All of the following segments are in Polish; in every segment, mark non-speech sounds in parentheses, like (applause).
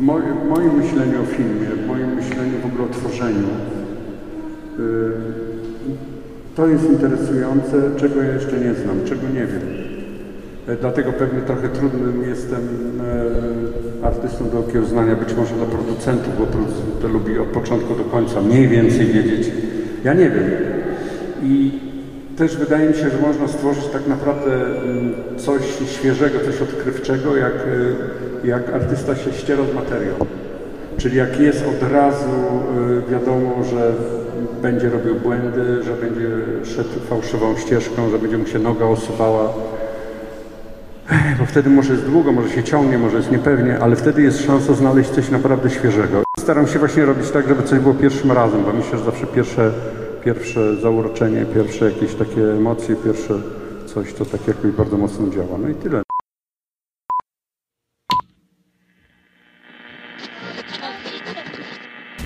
w moim, myśleniu o filmie, w moim myśleniu w ogóle o tworzeniu, yy, to jest interesujące, czego ja jeszcze nie znam, czego nie wiem. E, dlatego pewnie trochę trudnym jestem e, artystą do okiełznania, być może dla producentów, bo producent lubi od początku do końca mniej więcej wiedzieć. Ja nie wiem. I też wydaje mi się, że można stworzyć tak naprawdę mm, coś świeżego, coś odkrywczego, jak, e, jak artysta się ściera z materią. Czyli jak jest od razu wiadomo, że będzie robił błędy, że będzie szedł fałszywą ścieżką, że będzie mu się noga osuwała, bo wtedy może jest długo, może się ciągnie, może jest niepewnie, ale wtedy jest szansa znaleźć coś naprawdę świeżego. Staram się właśnie robić tak, żeby coś było pierwszym razem, bo myślę, że zawsze pierwsze, pierwsze zauroczenie, pierwsze jakieś takie emocje, pierwsze coś, to tak jakoś bardzo mocno działa. No i tyle.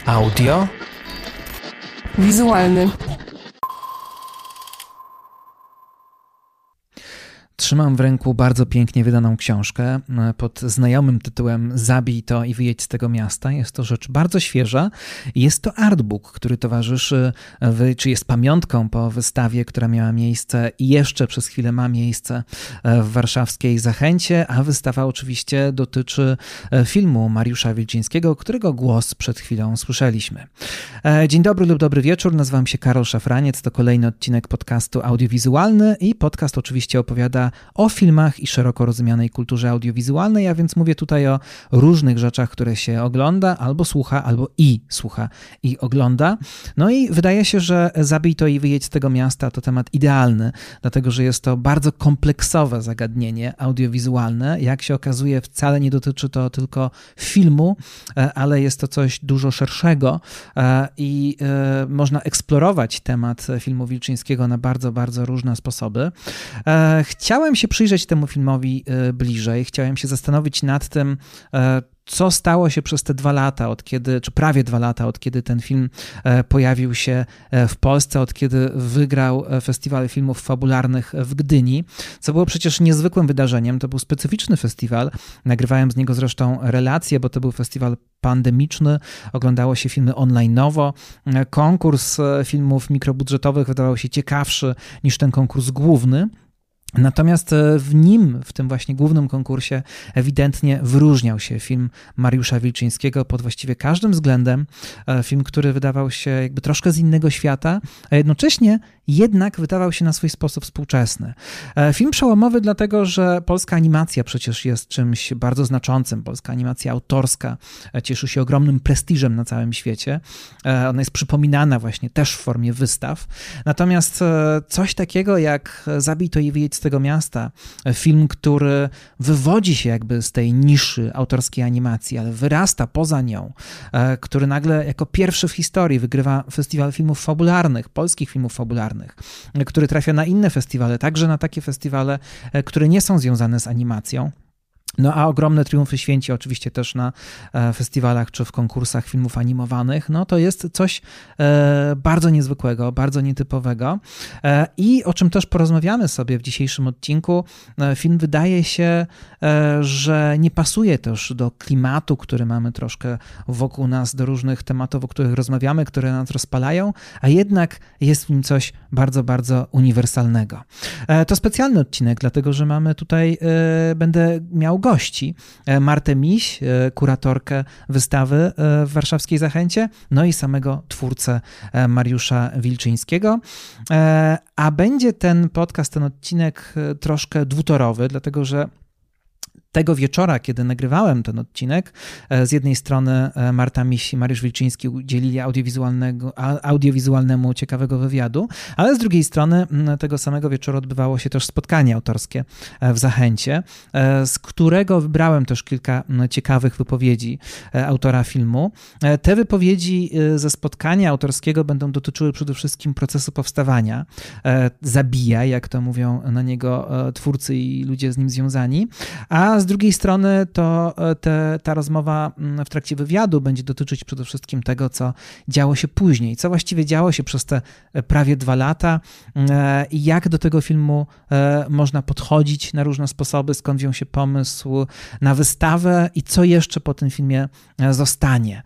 Audio. Wizualny. Trzymam w ręku bardzo pięknie wydaną książkę e, pod znajomym tytułem Zabij to i wyjedź z tego miasta. Jest to rzecz bardzo świeża. Jest to artbook, który towarzyszy, czy jest pamiątką po wystawie, która miała miejsce i jeszcze przez chwilę ma miejsce e, w warszawskiej Zachęcie, a wystawa oczywiście dotyczy e, filmu Mariusza Wilczyńskiego, którego głos przed chwilą słyszeliśmy. Dzień dobry lub dobry wieczór, nazywam się Karol Szafraniec, to kolejny odcinek podcastu audiowizualny i podcast oczywiście opowiada o filmach i szeroko rozumianej kulturze audiowizualnej, a więc mówię tutaj o różnych rzeczach, które się ogląda albo słucha, albo i słucha i ogląda. No i wydaje się, że Zabij to i wyjedź z tego miasta to temat idealny, dlatego że jest to bardzo kompleksowe zagadnienie audiowizualne. Jak się okazuje, wcale nie dotyczy to tylko filmu, e, ale jest to coś dużo szerszego e, i e, można eksplorować temat filmu Wilczyńskiego na bardzo, bardzo różne sposoby. Chciałem Chciałem się przyjrzeć temu filmowi e, bliżej, chciałem się zastanowić nad tym, e, co stało się przez te dwa lata, od kiedy, czy prawie dwa lata, od kiedy ten film e, pojawił się w Polsce, od kiedy wygrał Festiwal Filmów Fabularnych w Gdyni, co było przecież niezwykłym wydarzeniem. To był specyficzny festiwal. Nagrywałem z niego zresztą relacje, bo to był festiwal pandemiczny, oglądało się filmy online'owo. Konkurs filmów mikrobudżetowych wydawał się ciekawszy niż ten konkurs główny. Natomiast e, w nim, w tym właśnie głównym konkursie, ewidentnie wyróżniał się film Mariusza Wilczyńskiego pod właściwie każdym względem. E, film, który wydawał się jakby troszkę z innego świata, a jednocześnie jednak wydawał się na swój sposób współczesny. E, film przełomowy, dlatego że polska animacja przecież jest czymś bardzo znaczącym. Polska animacja autorska cieszy się ogromnym prestiżem na całym świecie. Ona jest przypominana właśnie też w formie wystaw. Natomiast coś takiego jak Zabij to i wyjedź tego miasta. Film, który wywodzi się jakby z tej niszy autorskiej animacji, ale wyrasta poza nią, e, który nagle jako pierwszy w historii wygrywa festiwal filmów fabularnych, polskich filmów fabularnych, który trafia na inne festiwale, także na takie festiwale, e, które nie są związane z animacją. No a ogromne triumfy święci oczywiście też na e, festiwalach czy w konkursach filmów animowanych, no to jest coś e, bardzo niezwykłego, bardzo nietypowego e, i o czym też porozmawiamy sobie w dzisiejszym odcinku. Film wydaje się, że nie pasuje też do klimatu, który mamy troszkę wokół nas, do różnych tematów, o których rozmawiamy, które nas rozpalają, a jednak jest w nim coś bardzo, bardzo uniwersalnego. To specjalny odcinek, dlatego że mamy tutaj, będę miał gości. E, Martę Miś, e, kuratorkę wystawy e, w warszawskiej Zachęcie, no i samego twórcę Mariusza Wilczyńskiego. A będzie ten podcast, ten odcinek troszkę dwutorowy, dlatego że tego wieczora, kiedy nagrywałem ten odcinek, e, z jednej strony e, Marta Miś i Mariusz Wilczyński udzielili audiowizualnego, audiowizualnemu ciekawego wywiadu, ale z drugiej strony tego samego wieczoru odbywało się też spotkanie autorskie e, w Zachęcie, z którego wybrałem też kilka ciekawych wypowiedzi autora filmu. Te wypowiedzi ze spotkania autorskiego będą dotyczyły przede wszystkim procesu powstawania, zabija, jak to mówią na niego twórcy i ludzie z nim związani, a z drugiej strony to te, ta rozmowa mm, w trakcie wywiadu będzie dotyczyć przede wszystkim tego, co działo się później, co właściwie działo się przez te prawie dwa lata i jak do tego filmu można podchodzić na różne sposoby, skąd wziął się pomysł na wystawę i co jeszcze po tym filmie zostanie.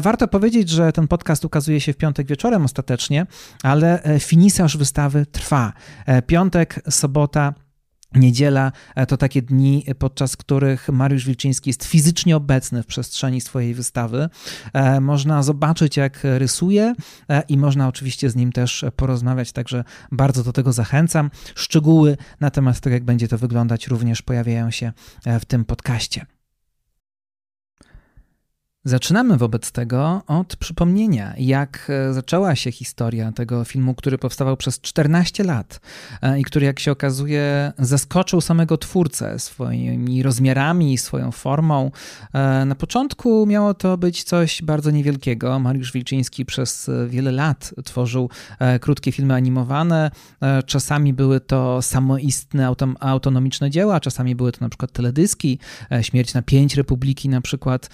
Warto powiedzieć, że ten podcast ukazuje się w piątek wieczorem ostatecznie, ale finisarz wystawy trwa. Piątek, sobota, Niedziela to takie dni, podczas których Mariusz Wilczyński jest fizycznie obecny w przestrzeni swojej wystawy. E, można zobaczyć, jak rysuje e, i można oczywiście z nim też porozmawiać, także bardzo do tego zachęcam. Szczegóły na temat tego, jak będzie to wyglądać, również pojawiają się e, w tym podcaście. Zaczynamy wobec tego od przypomnienia, jak e, zaczęła się historia tego filmu, który powstawał przez 14 lat e, i który, jak się okazuje, zaskoczył samego twórcę swoimi rozmiarami, swoją formą. E, na początku miało to być coś bardzo niewielkiego. Mariusz Wilczyński przez wiele lat tworzył krótkie filmy animowane. Czasami były to samoistne, autonomiczne dzieła, czasami były to na przykład teledyski, Śmierć na pięć Republiki na przykład,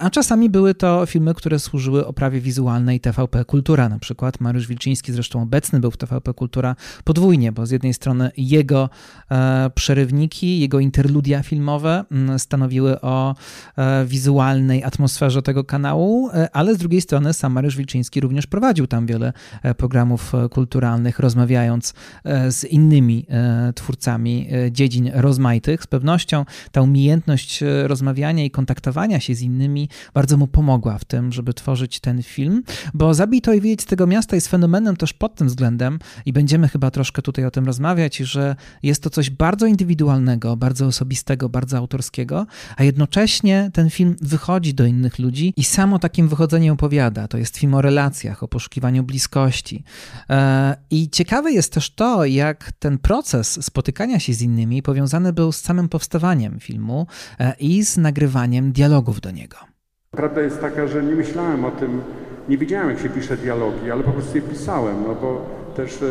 a czasami Czasami były to filmy, które służyły oprawie wizualnej TVP Kultura. Na przykład Mariusz Wilczyński, zresztą obecny był w TVP Kultura podwójnie, bo z jednej strony jego e, przerywniki, jego interludia filmowe m, mm, stanowiły o e, wizualnej atmosferze tego kanału, e, ale z drugiej strony sam Mariusz Wilczyński również prowadził tam wiele e, programów e, kulturalnych, rozmawiając e, z innymi twórcami dziedzin rozmaitych. Z pewnością ta umiejętność rozmawiania i kontaktowania się z innymi bardzo mu pomogła w tym, żeby tworzyć ten film, bo Zabij to i z tego miasta jest fenomenem też pod tym względem i będziemy chyba troszkę tutaj o tym rozmawiać, że jest to coś bardzo indywidualnego, bardzo osobistego, bardzo autorskiego, a jednocześnie ten film wychodzi do innych ludzi i samo takim wychodzeniu opowiada. To jest film o relacjach, o poszukiwaniu bliskości. E, I ciekawe jest też to, jak ten proces spotykania się z innymi powiązany był z samym powstawaniem filmu e, i z nagrywaniem dialogów do niego. Prawda jest taka, że nie myślałem o tym, nie wiedziałem jak się pisze dialogi, ale po prostu je pisałem, no bo też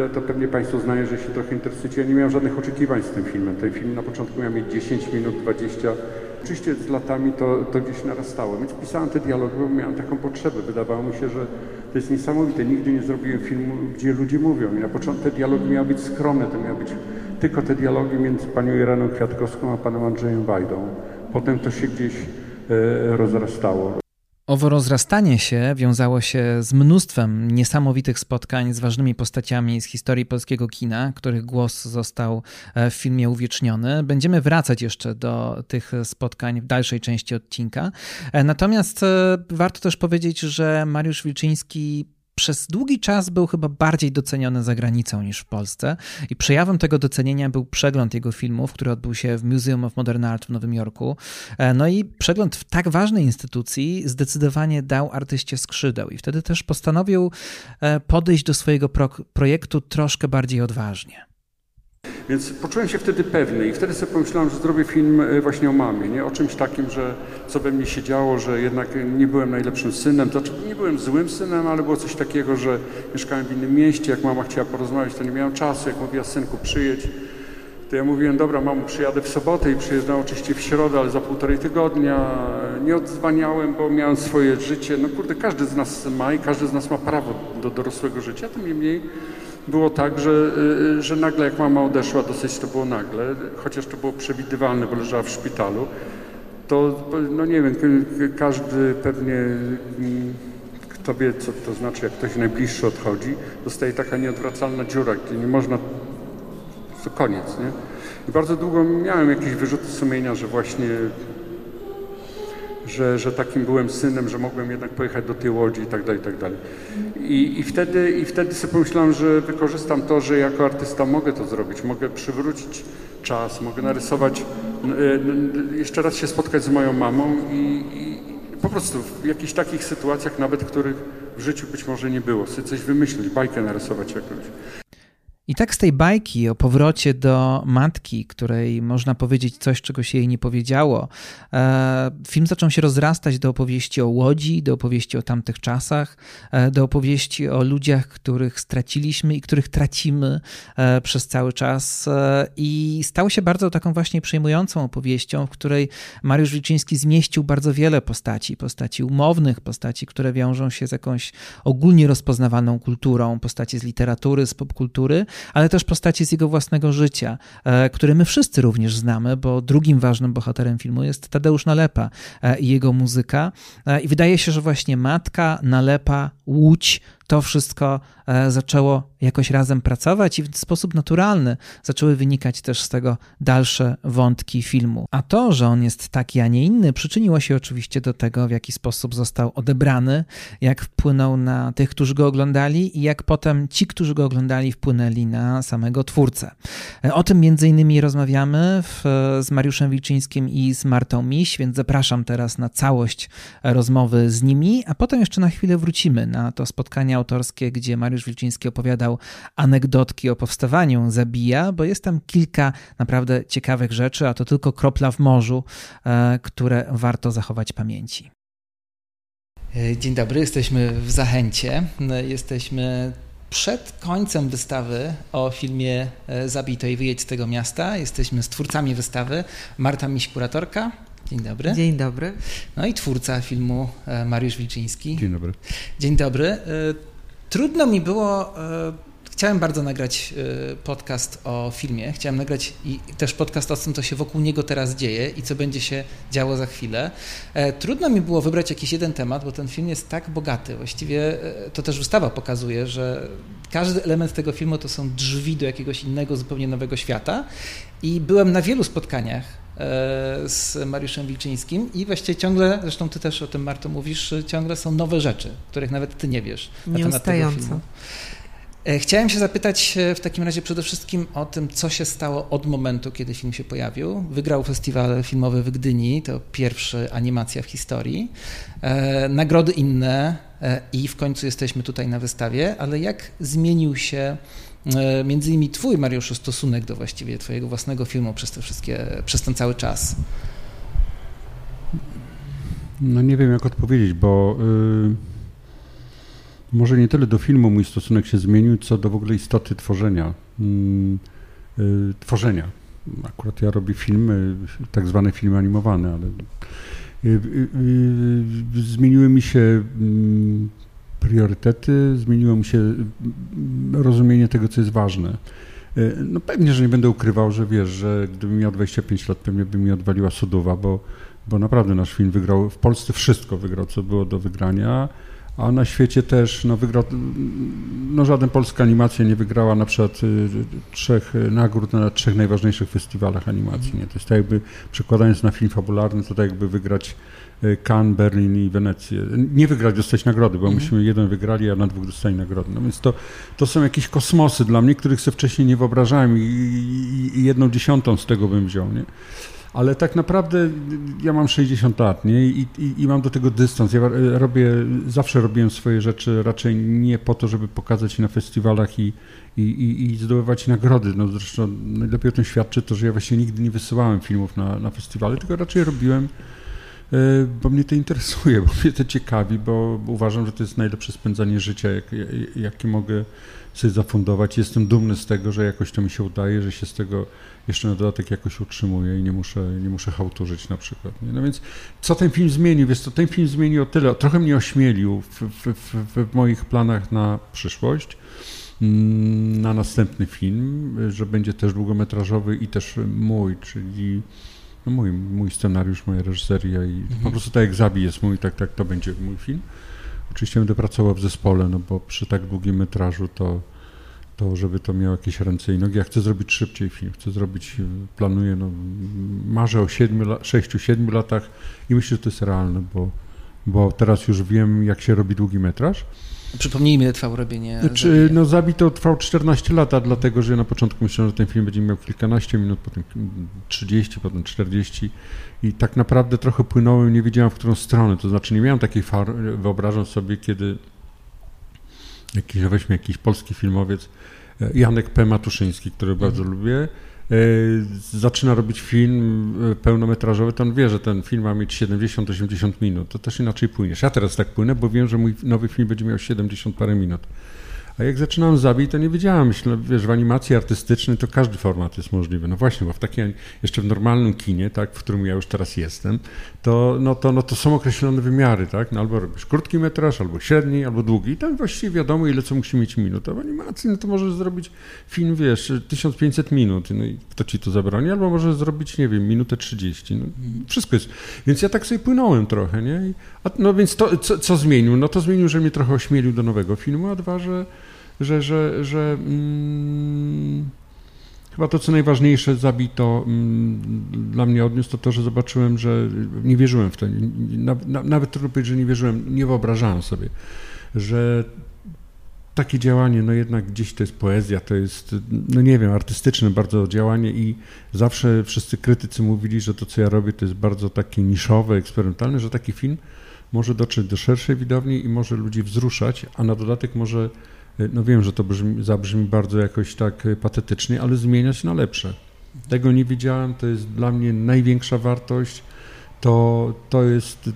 e, to pewnie Państwo znają, że się trochę interesujecie. Ja nie miałem żadnych oczekiwań z tym filmem. Ten film na początku miał mieć 10 minut, 20. Oczywiście z latami to, to gdzieś narastało, więc pisałem te dialogi, bo miałem taką potrzebę. Wydawało mi się, że to jest niesamowite. Nigdy nie zrobiłem filmu, gdzie ludzie mówią. I na początku te dialogi miały być skromne, to miały być tylko te dialogi między panią Ireną Kwiatkowską a panem Andrzejem Wajdą. Potem to się gdzieś E, rozrastało. Owo rozrastanie się wiązało się z mnóstwem niesamowitych spotkań z ważnymi postaciami z historii polskiego kina, których głos został e, w filmie uwieczniony. Będziemy wracać jeszcze do tych spotkań w dalszej części odcinka. E, natomiast warto też powiedzieć, że Mariusz Wilczyński przez długi czas był chyba bardziej doceniony za granicą niż w Polsce i przejawem tego docenienia był przegląd jego filmów, który odbył się w Museum of Modern Art w Nowym Jorku. E, no i przegląd w tak ważnej instytucji zdecydowanie dał artyście skrzydeł i wtedy też postanowił e, podejść do swojego pro projektu troszkę bardziej odważnie. Więc poczułem się wtedy pewny i wtedy sobie pomyślałem, że zrobię film e, właśnie o mamie, nie? o czymś takim, że co we mnie się działo, że jednak nie byłem najlepszym synem, znaczy nie byłem złym synem, ale było coś takiego, że mieszkałem w innym mieście, jak mama chciała porozmawiać, to nie miałem czasu, jak mówiła synku przyjedź, to ja mówiłem, dobra mamo, przyjadę w sobotę i przyjeżdżałem oczywiście w środę, ale za półtorej tygodnia. Nie odzwaniałem, bo miałem swoje życie. No kurde, każdy z nas ma i każdy z nas ma prawo do dorosłego życia, tym niemniej było tak, że, y, że nagle jak mama odeszła, dosyć to było nagle, chociaż to było przewidywalne, bo leżała w szpitalu, to no nie wiem, każdy pewnie mm, kto wie, co to znaczy, jak ktoś najbliższy odchodzi, dostaje taka nieodwracalna dziura, gdzie nie można, to koniec, nie? I bardzo długo miałem jakieś wyrzuty sumienia, że właśnie że, że takim byłem synem, że mogłem jednak pojechać do tej łodzi i tak dalej, i tak dalej. I, i, wtedy, I wtedy sobie pomyślałem, że wykorzystam to, że jako artysta mogę to zrobić, mogę przywrócić czas, mogę narysować, jeszcze raz się spotkać z moją mamą i, i po prostu w jakichś takich sytuacjach nawet, których w życiu być może nie było, sobie coś wymyślić, bajkę narysować jakąś. I tak z tej bajki o powrocie do matki, której można powiedzieć coś, czego się jej nie powiedziało, e, film zaczął się rozrastać do opowieści o łodzi, do opowieści o tamtych czasach, e, do opowieści o ludziach, których straciliśmy i których tracimy e, przez cały czas. I stał się bardzo taką właśnie przejmującą opowieścią, w której Mariusz Wilczyński zmieścił bardzo wiele postaci, postaci umownych, postaci, które wiążą się z jakąś ogólnie rozpoznawaną kulturą, postaci z literatury, z popkultury ale też postaci z jego własnego życia, e, które my wszyscy również znamy, bo drugim ważnym bohaterem filmu jest Tadeusz Nalepa e, i jego muzyka. E, I wydaje się, że właśnie matka, Nalepa, Łódź to wszystko e, zaczęło jakoś razem pracować i w sposób naturalny zaczęły wynikać też z tego dalsze wątki filmu. A to, że on jest taki, a nie inny, przyczyniło się oczywiście do tego, w jaki sposób został odebrany, jak wpłynął na tych, którzy go oglądali i jak potem ci, którzy go oglądali, wpłynęli na samego twórcę. E, o tym między innymi rozmawiamy w, z Mariuszem Wilczyńskim i z Martą Miś, więc zapraszam teraz na całość rozmowy z nimi, a potem jeszcze na chwilę wrócimy na to spotkanie autorskie, gdzie Mariusz Wilczyński opowiadał anegdotki o powstawaniu Zabija, bo jest tam kilka naprawdę ciekawych rzeczy, a to tylko kropla w morzu, e, które warto zachować pamięci. E, dzień dobry, jesteśmy w Zachęcie. E, jesteśmy przed końcem wystawy o filmie Zabij to i wyjedź z tego miasta. Jesteśmy z twórcami wystawy. Marta Miś, kuratorka. Dzień dobry. Dzień dobry. No i twórca filmu Mariusz Wilczyński. Dzień dobry. Dzień dobry. Trudno mi było. E, chciałem bardzo nagrać e, podcast o filmie. Chciałem nagrać i też podcast o tym, co się wokół niego teraz dzieje i co będzie się działo za chwilę. E, trudno mi było wybrać jakiś jeden temat, bo ten film jest tak bogaty. Właściwie to też wystawa pokazuje, że każdy element tego filmu to są drzwi do jakiegoś innego, zupełnie nowego świata. I byłem na wielu spotkaniach z Mariuszem Wilczyńskim i właściwie ciągle, zresztą ty też o tym Marto mówisz, ciągle są nowe rzeczy, których nawet ty nie wiesz na temat tego filmu. E, chciałem się zapytać e, w takim razie przede wszystkim o tym, co się stało od momentu, kiedy film się pojawił. Wygrał festiwal filmowy w Gdyni, to pierwsza animacja w historii. E, nagrody inne i w końcu jesteśmy tutaj na wystawie, ale jak zmienił się E, między innymi twój, Mariuszu, stosunek do właściwie twojego własnego filmu przez te wszystkie, przez ten cały czas? No nie wiem, jak odpowiedzieć, bo yy, może nie tyle do filmu mój stosunek się zmienił, co do w ogóle istoty tworzenia. Yy, tworzenia. Akurat ja robię filmy, tak zwane filmy animowane, ale yy, zmieniły mi się mm, priorytety, zmieniło mi się mm, rozumienie tego, co jest ważne. E, no pewnie, że nie będę ukrywał, że wiesz, że gdybym miał 25 lat, pewnie by mi odwaliła Sudowa, bo, bo naprawdę nasz film wygrał, w Polsce wszystko wygrał, co było do wygrania, a na świecie też, no wygrał, no żaden polska animacja nie wygrała na przykład y, trzech nagród na trzech najważniejszych festiwalach animacji, nie? To jest tak jakby, przekładając na film fabularny, to tak jakby wygrać Cannes, Berlin i Wenecję. Nie wygrać, dostać nagrody, bo mhm. myśmy jeden wygrali, a na dwóch dostali nagrody. No więc to, to są jakieś kosmosy dla mnie, których sobie wcześniej nie wyobrażałem i, i, i jedną dziesiątą z tego bym wziął, nie? Ale tak naprawdę ja mam 60 lat, nie? I, i, I, mam do tego dystans. Ja robię, zawsze robiłem swoje rzeczy raczej nie po to, żeby pokazać je na festiwalach i, i, i zdobywać nagrody. No zresztą najlepiej o tym świadczy to, że ja właśnie nigdy nie wysyłałem filmów na, na festiwale, tylko raczej robiłem E, bo mnie to interesuje, (laughs) bo mnie to ciekawi, bo uważam, że to jest najlepsze spędzanie życia, jak, jakie mogę sobie zafundować. Jestem dumny z tego, że jakoś to mi się udaje, że się z tego jeszcze na dodatek jakoś utrzymuję i nie muszę, nie muszę hałturzyć na przykład. No więc co ten film zmienił? Wiesz, to ten film zmienił o tyle, trochę mnie ośmielił w, w, w, w moich planach na przyszłość, mm, na następny film, że będzie też długometrażowy i też mój, czyli no mój, mój scenariusz, moja reżyseria i mhm. po prostu tak jak Zabi jest mój, tak, tak to będzie mój film. Oczywiście będę pracował w zespole, no bo przy tak długim metrażu to, to żeby to miało jakieś ręce i nogi. Ja chcę zrobić szybciej film, chcę zrobić, planuję, no, marzę o 6-7 latach i myślę, że to jest realne, bo, bo teraz już wiem, jak się robi długi metraż Przypomnijmy, trwało robienie. Znaczy, no Zabi to trwał 14 lat, dlatego że na początku myślałem, że ten film będzie miał kilkanaście minut, potem 30, potem 40 i tak naprawdę trochę płynąłem, nie wiedziałem w którą stronę, to znaczy nie miałem takiej far... wyobrażam sobie, kiedy jakiś, weźmy jakiś polski filmowiec e, Janek P. Matuszyński, który bardzo Mhm. lubię, zaczyna robić film e, pełnometrażowy, to on wie, że ten film ma mieć 70-80 minut. To też inaczej płyniesz. Ja teraz tak płynę, bo wiem, że mój nowy film będzie miał 70 parę minut. A jak zaczynałem zabij, to nie wiedziałem. Myślę, wiesz, w animacji artystycznej to każdy format jest możliwy. No właśnie, bo w takim, jeszcze w normalnym kinie, tak, w którym ja już teraz jestem, to, no to, no to są określone wymiary, tak? No albo robisz krótki metraż, albo średni, albo długi. I tam właściwie wiadomo, ile co musi mieć minut. A w animacji, no to możesz zrobić film, wiesz, 1500 minut. No i kto ci to zabroni? Albo możesz zrobić, nie wiem, minutę 30. No, wszystko jest. Więc ja tak sobie płynąłem trochę, nie? A, no więc to, co, co zmienił? No to zmienił, że mnie trochę ośmielił do nowego filmu, a dwa, że że, że, że mm, chyba to, co najważniejsze zabito mm, dla mnie odniósł, to to, że zobaczyłem, że nie wierzyłem w to. Na, na, nawet trudno powiedzieć, że nie wierzyłem, nie wyobrażałem sobie, że takie działanie, no jednak gdzieś to jest poezja, to jest, no nie wiem, artystyczne bardzo działanie i zawsze wszyscy krytycy mówili, że to, co ja robię, to jest bardzo takie niszowe, eksperymentalne, że taki film może dotrzeć do szerszej widowni i może ludzi wzruszać, a na dodatek może no wiem, że to brzmi, zabrzmi bardzo jakoś tak patetycznie, ale zmieniać na lepsze. Tego nie widziałem, to jest dla mnie największa wartość. To, to jest,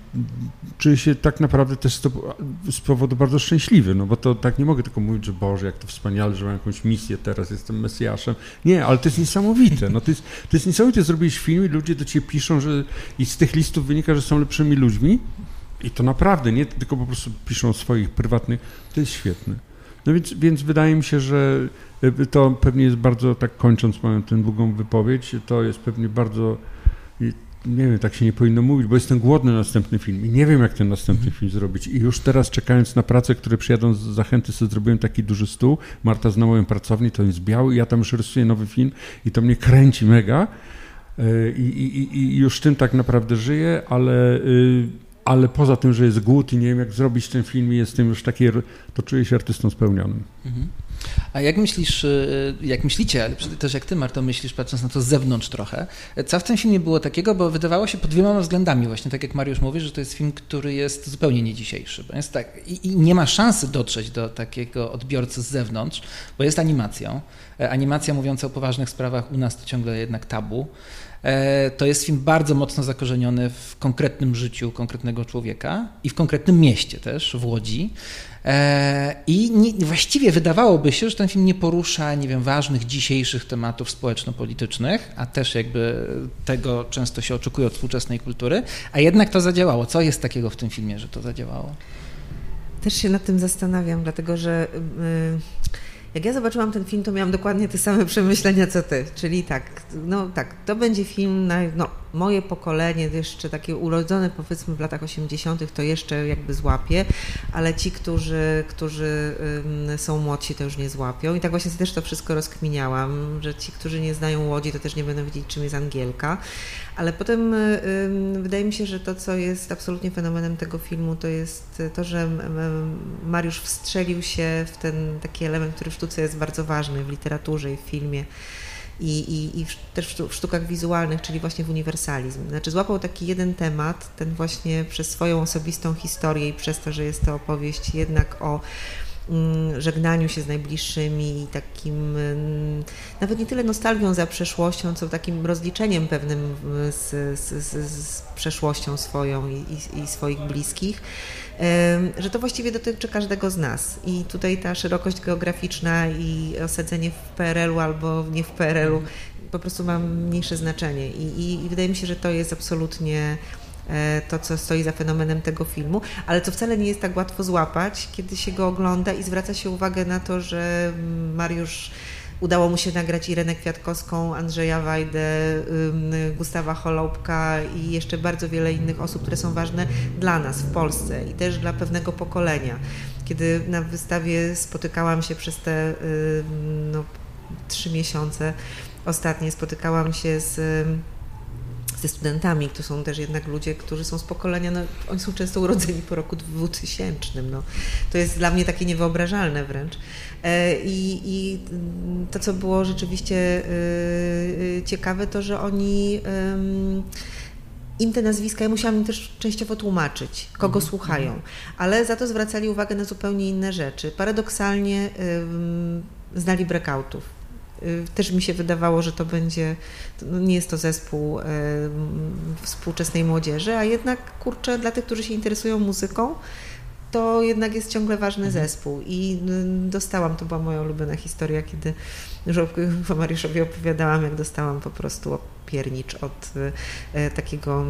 czuję się tak naprawdę też z, to, z powodu bardzo szczęśliwy, no bo to tak nie mogę tylko mówić, że Boże, jak to wspaniale, że mam jakąś misję, teraz jestem Mesjaszem. Nie, ale to jest niesamowite, no to jest, to jest niesamowite, zrobić film i ludzie do ciebie piszą, że i z tych listów wynika, że są lepszymi ludźmi i to naprawdę, nie tylko po prostu piszą swoich prywatnych, to jest świetne. No więc, więc wydaje mi się, że to pewnie jest bardzo, tak kończąc moją tę długą wypowiedź, to jest pewnie bardzo, nie wiem, tak się nie powinno mówić, bo jestem głodny na następny film i nie wiem, jak ten następny film zrobić. I już teraz czekając na pracę, które przyjadą z zachęty, sobie zrobiłem taki duży stół. Marta zna moją pracownię, to jest biały i ja tam już rysuję nowy film i to mnie kręci mega. I, i, i już tym tak naprawdę żyję, ale ale poza tym, że jest głód i nie wiem, jak zrobić ten film i jestem już taki, to czuję się artystą spełnionym. Mhm. A jak myślisz, jak myślicie, ale też jak ty, Marto, myślisz, patrząc na to z zewnątrz trochę, co w tym filmie było takiego, bo wydawało się pod wieloma względami właśnie, tak jak Mariusz mówi, że to jest film, który jest zupełnie nie dzisiejszy, bo jest tak, i, i nie ma szansy dotrzeć do takiego odbiorcy z zewnątrz, bo jest animacją, animacja mówiąca o poważnych sprawach u nas to ciągle jednak tabu, to jest film bardzo mocno zakorzeniony w konkretnym życiu konkretnego człowieka i w konkretnym mieście też, w Łodzi. I nie, właściwie wydawałoby się, że ten film nie porusza, nie wiem, ważnych dzisiejszych tematów społeczno-politycznych, a też jakby tego często się oczekuje od współczesnej kultury, a jednak to zadziałało. Co jest takiego w tym filmie, że to zadziałało? Też się nad tym zastanawiam, dlatego że. Yy jak ja zobaczyłam ten film, to miałam dokładnie te same przemyślenia co ty, czyli tak, no tak, to będzie film na no, moje pokolenie, jeszcze takie urodzone powiedzmy w latach 80., to jeszcze jakby złapie, ale ci, którzy, którzy są młodsi, to już nie złapią. I tak właśnie też to wszystko rozkminiałam, że ci, którzy nie znają Łodzi, to też nie będą wiedzieć, czym jest Angielka. Ale potem wydaje mi się, że to, co jest absolutnie fenomenem tego filmu, to jest to, że Mariusz wstrzelił się w ten taki element, który w sztuce jest bardzo ważny, w literaturze i w filmie i, i, i też w sztukach wizualnych, czyli właśnie w uniwersalizm. Znaczy złapał taki jeden temat, ten właśnie przez swoją osobistą historię i przez to, że jest to opowieść jednak o mm, żegnaniu się z najbliższymi i takim mm, nawet nie tyle nostalgią za przeszłością, co takim rozliczeniem pewnym z, z, z, z przeszłością swoją i, i swoich bliskich że to właściwie dotyczy każdego z nas. I tutaj ta szerokość geograficzna i osadzenie w PRL-u albo nie w PRL-u po prostu ma mniejsze znaczenie. I, i, I, wydaje mi się, że to jest absolutnie to, co stoi za fenomenem tego filmu, ale co wcale nie jest tak łatwo złapać, kiedy się go ogląda i zwraca się uwagę na to, że Mariusz Udało mu się nagrać Irenę Kwiatkowską, Andrzeja Wajdę, Gustawa Holoubka i jeszcze bardzo wiele innych osób, które są ważne dla nas w Polsce i też dla pewnego pokolenia. Kiedy na wystawie spotykałam się przez te no, trzy miesiące ostatnie, spotykałam się z ze studentami, to są też jednak ludzie, którzy są z pokolenia, no, oni są często urodzeni po roku 2000. No. To jest dla mnie takie niewyobrażalne wręcz. E, I, I, to, co było rzeczywiście e, e, ciekawe, to, że oni im te nazwiska, ja musiałam im też częściowo tłumaczyć, kogo Mhm. słuchają, ale za to zwracali uwagę na zupełnie inne rzeczy. Paradoksalnie ym, znali breakoutów. Y, Też mi się wydawało, że to będzie, no nie jest to zespół ym, współczesnej młodzieży, a jednak kurczę, dla tych, którzy się interesują muzyką, to jednak jest ciągle ważny Mhm. zespół. I y, dostałam, to była moja ulubiona historia, kiedy już o- Mariuszowi opowiadałam, jak dostałam po prostu piernicz od e, takiego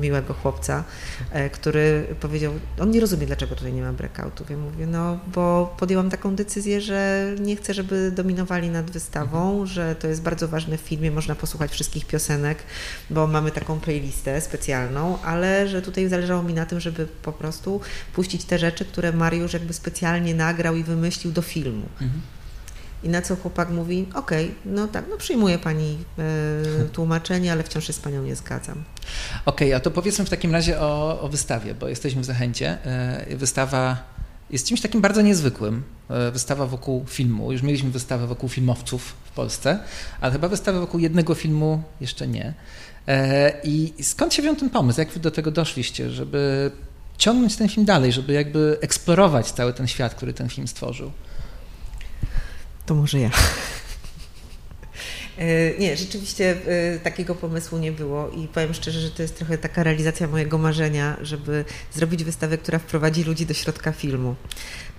miłego chłopca, e, który powiedział, on nie rozumie, dlaczego tutaj nie ma breakoutów. Ja mówię, no bo podjęłam taką decyzję, że nie chcę, żeby dominowali nad wystawą, że to jest bardzo ważne w filmie, można posłuchać wszystkich piosenek, bo mamy taką playlistę specjalną, ale że tutaj zależało mi na tym, żeby po prostu puścić te rzeczy, które Mariusz jakby specjalnie nagrał i wymyślił do filmu. Mhm. I na co chłopak mówi, okej, no tak, no przyjmuję pani e, tłumaczenie, ale wciąż się z panią nie zgadzam. Okej, a to powiedzmy w takim razie o, o wystawie, bo jesteśmy w Zachęcie. E, Wystawa jest czymś takim bardzo niezwykłym. E, Wystawa wokół filmu. Już mieliśmy wystawę wokół filmowców w Polsce, ale chyba wystawę wokół jednego filmu jeszcze nie. I skąd się wziął ten pomysł? Jak wy do tego doszliście, żeby ciągnąć ten film dalej, żeby jakby eksplorować cały ten świat, który ten film stworzył? To może ja. E, Nie, rzeczywiście e, takiego pomysłu nie było i powiem szczerze, że to jest trochę taka realizacja mojego marzenia, żeby zrobić wystawę, która wprowadzi ludzi do środka filmu.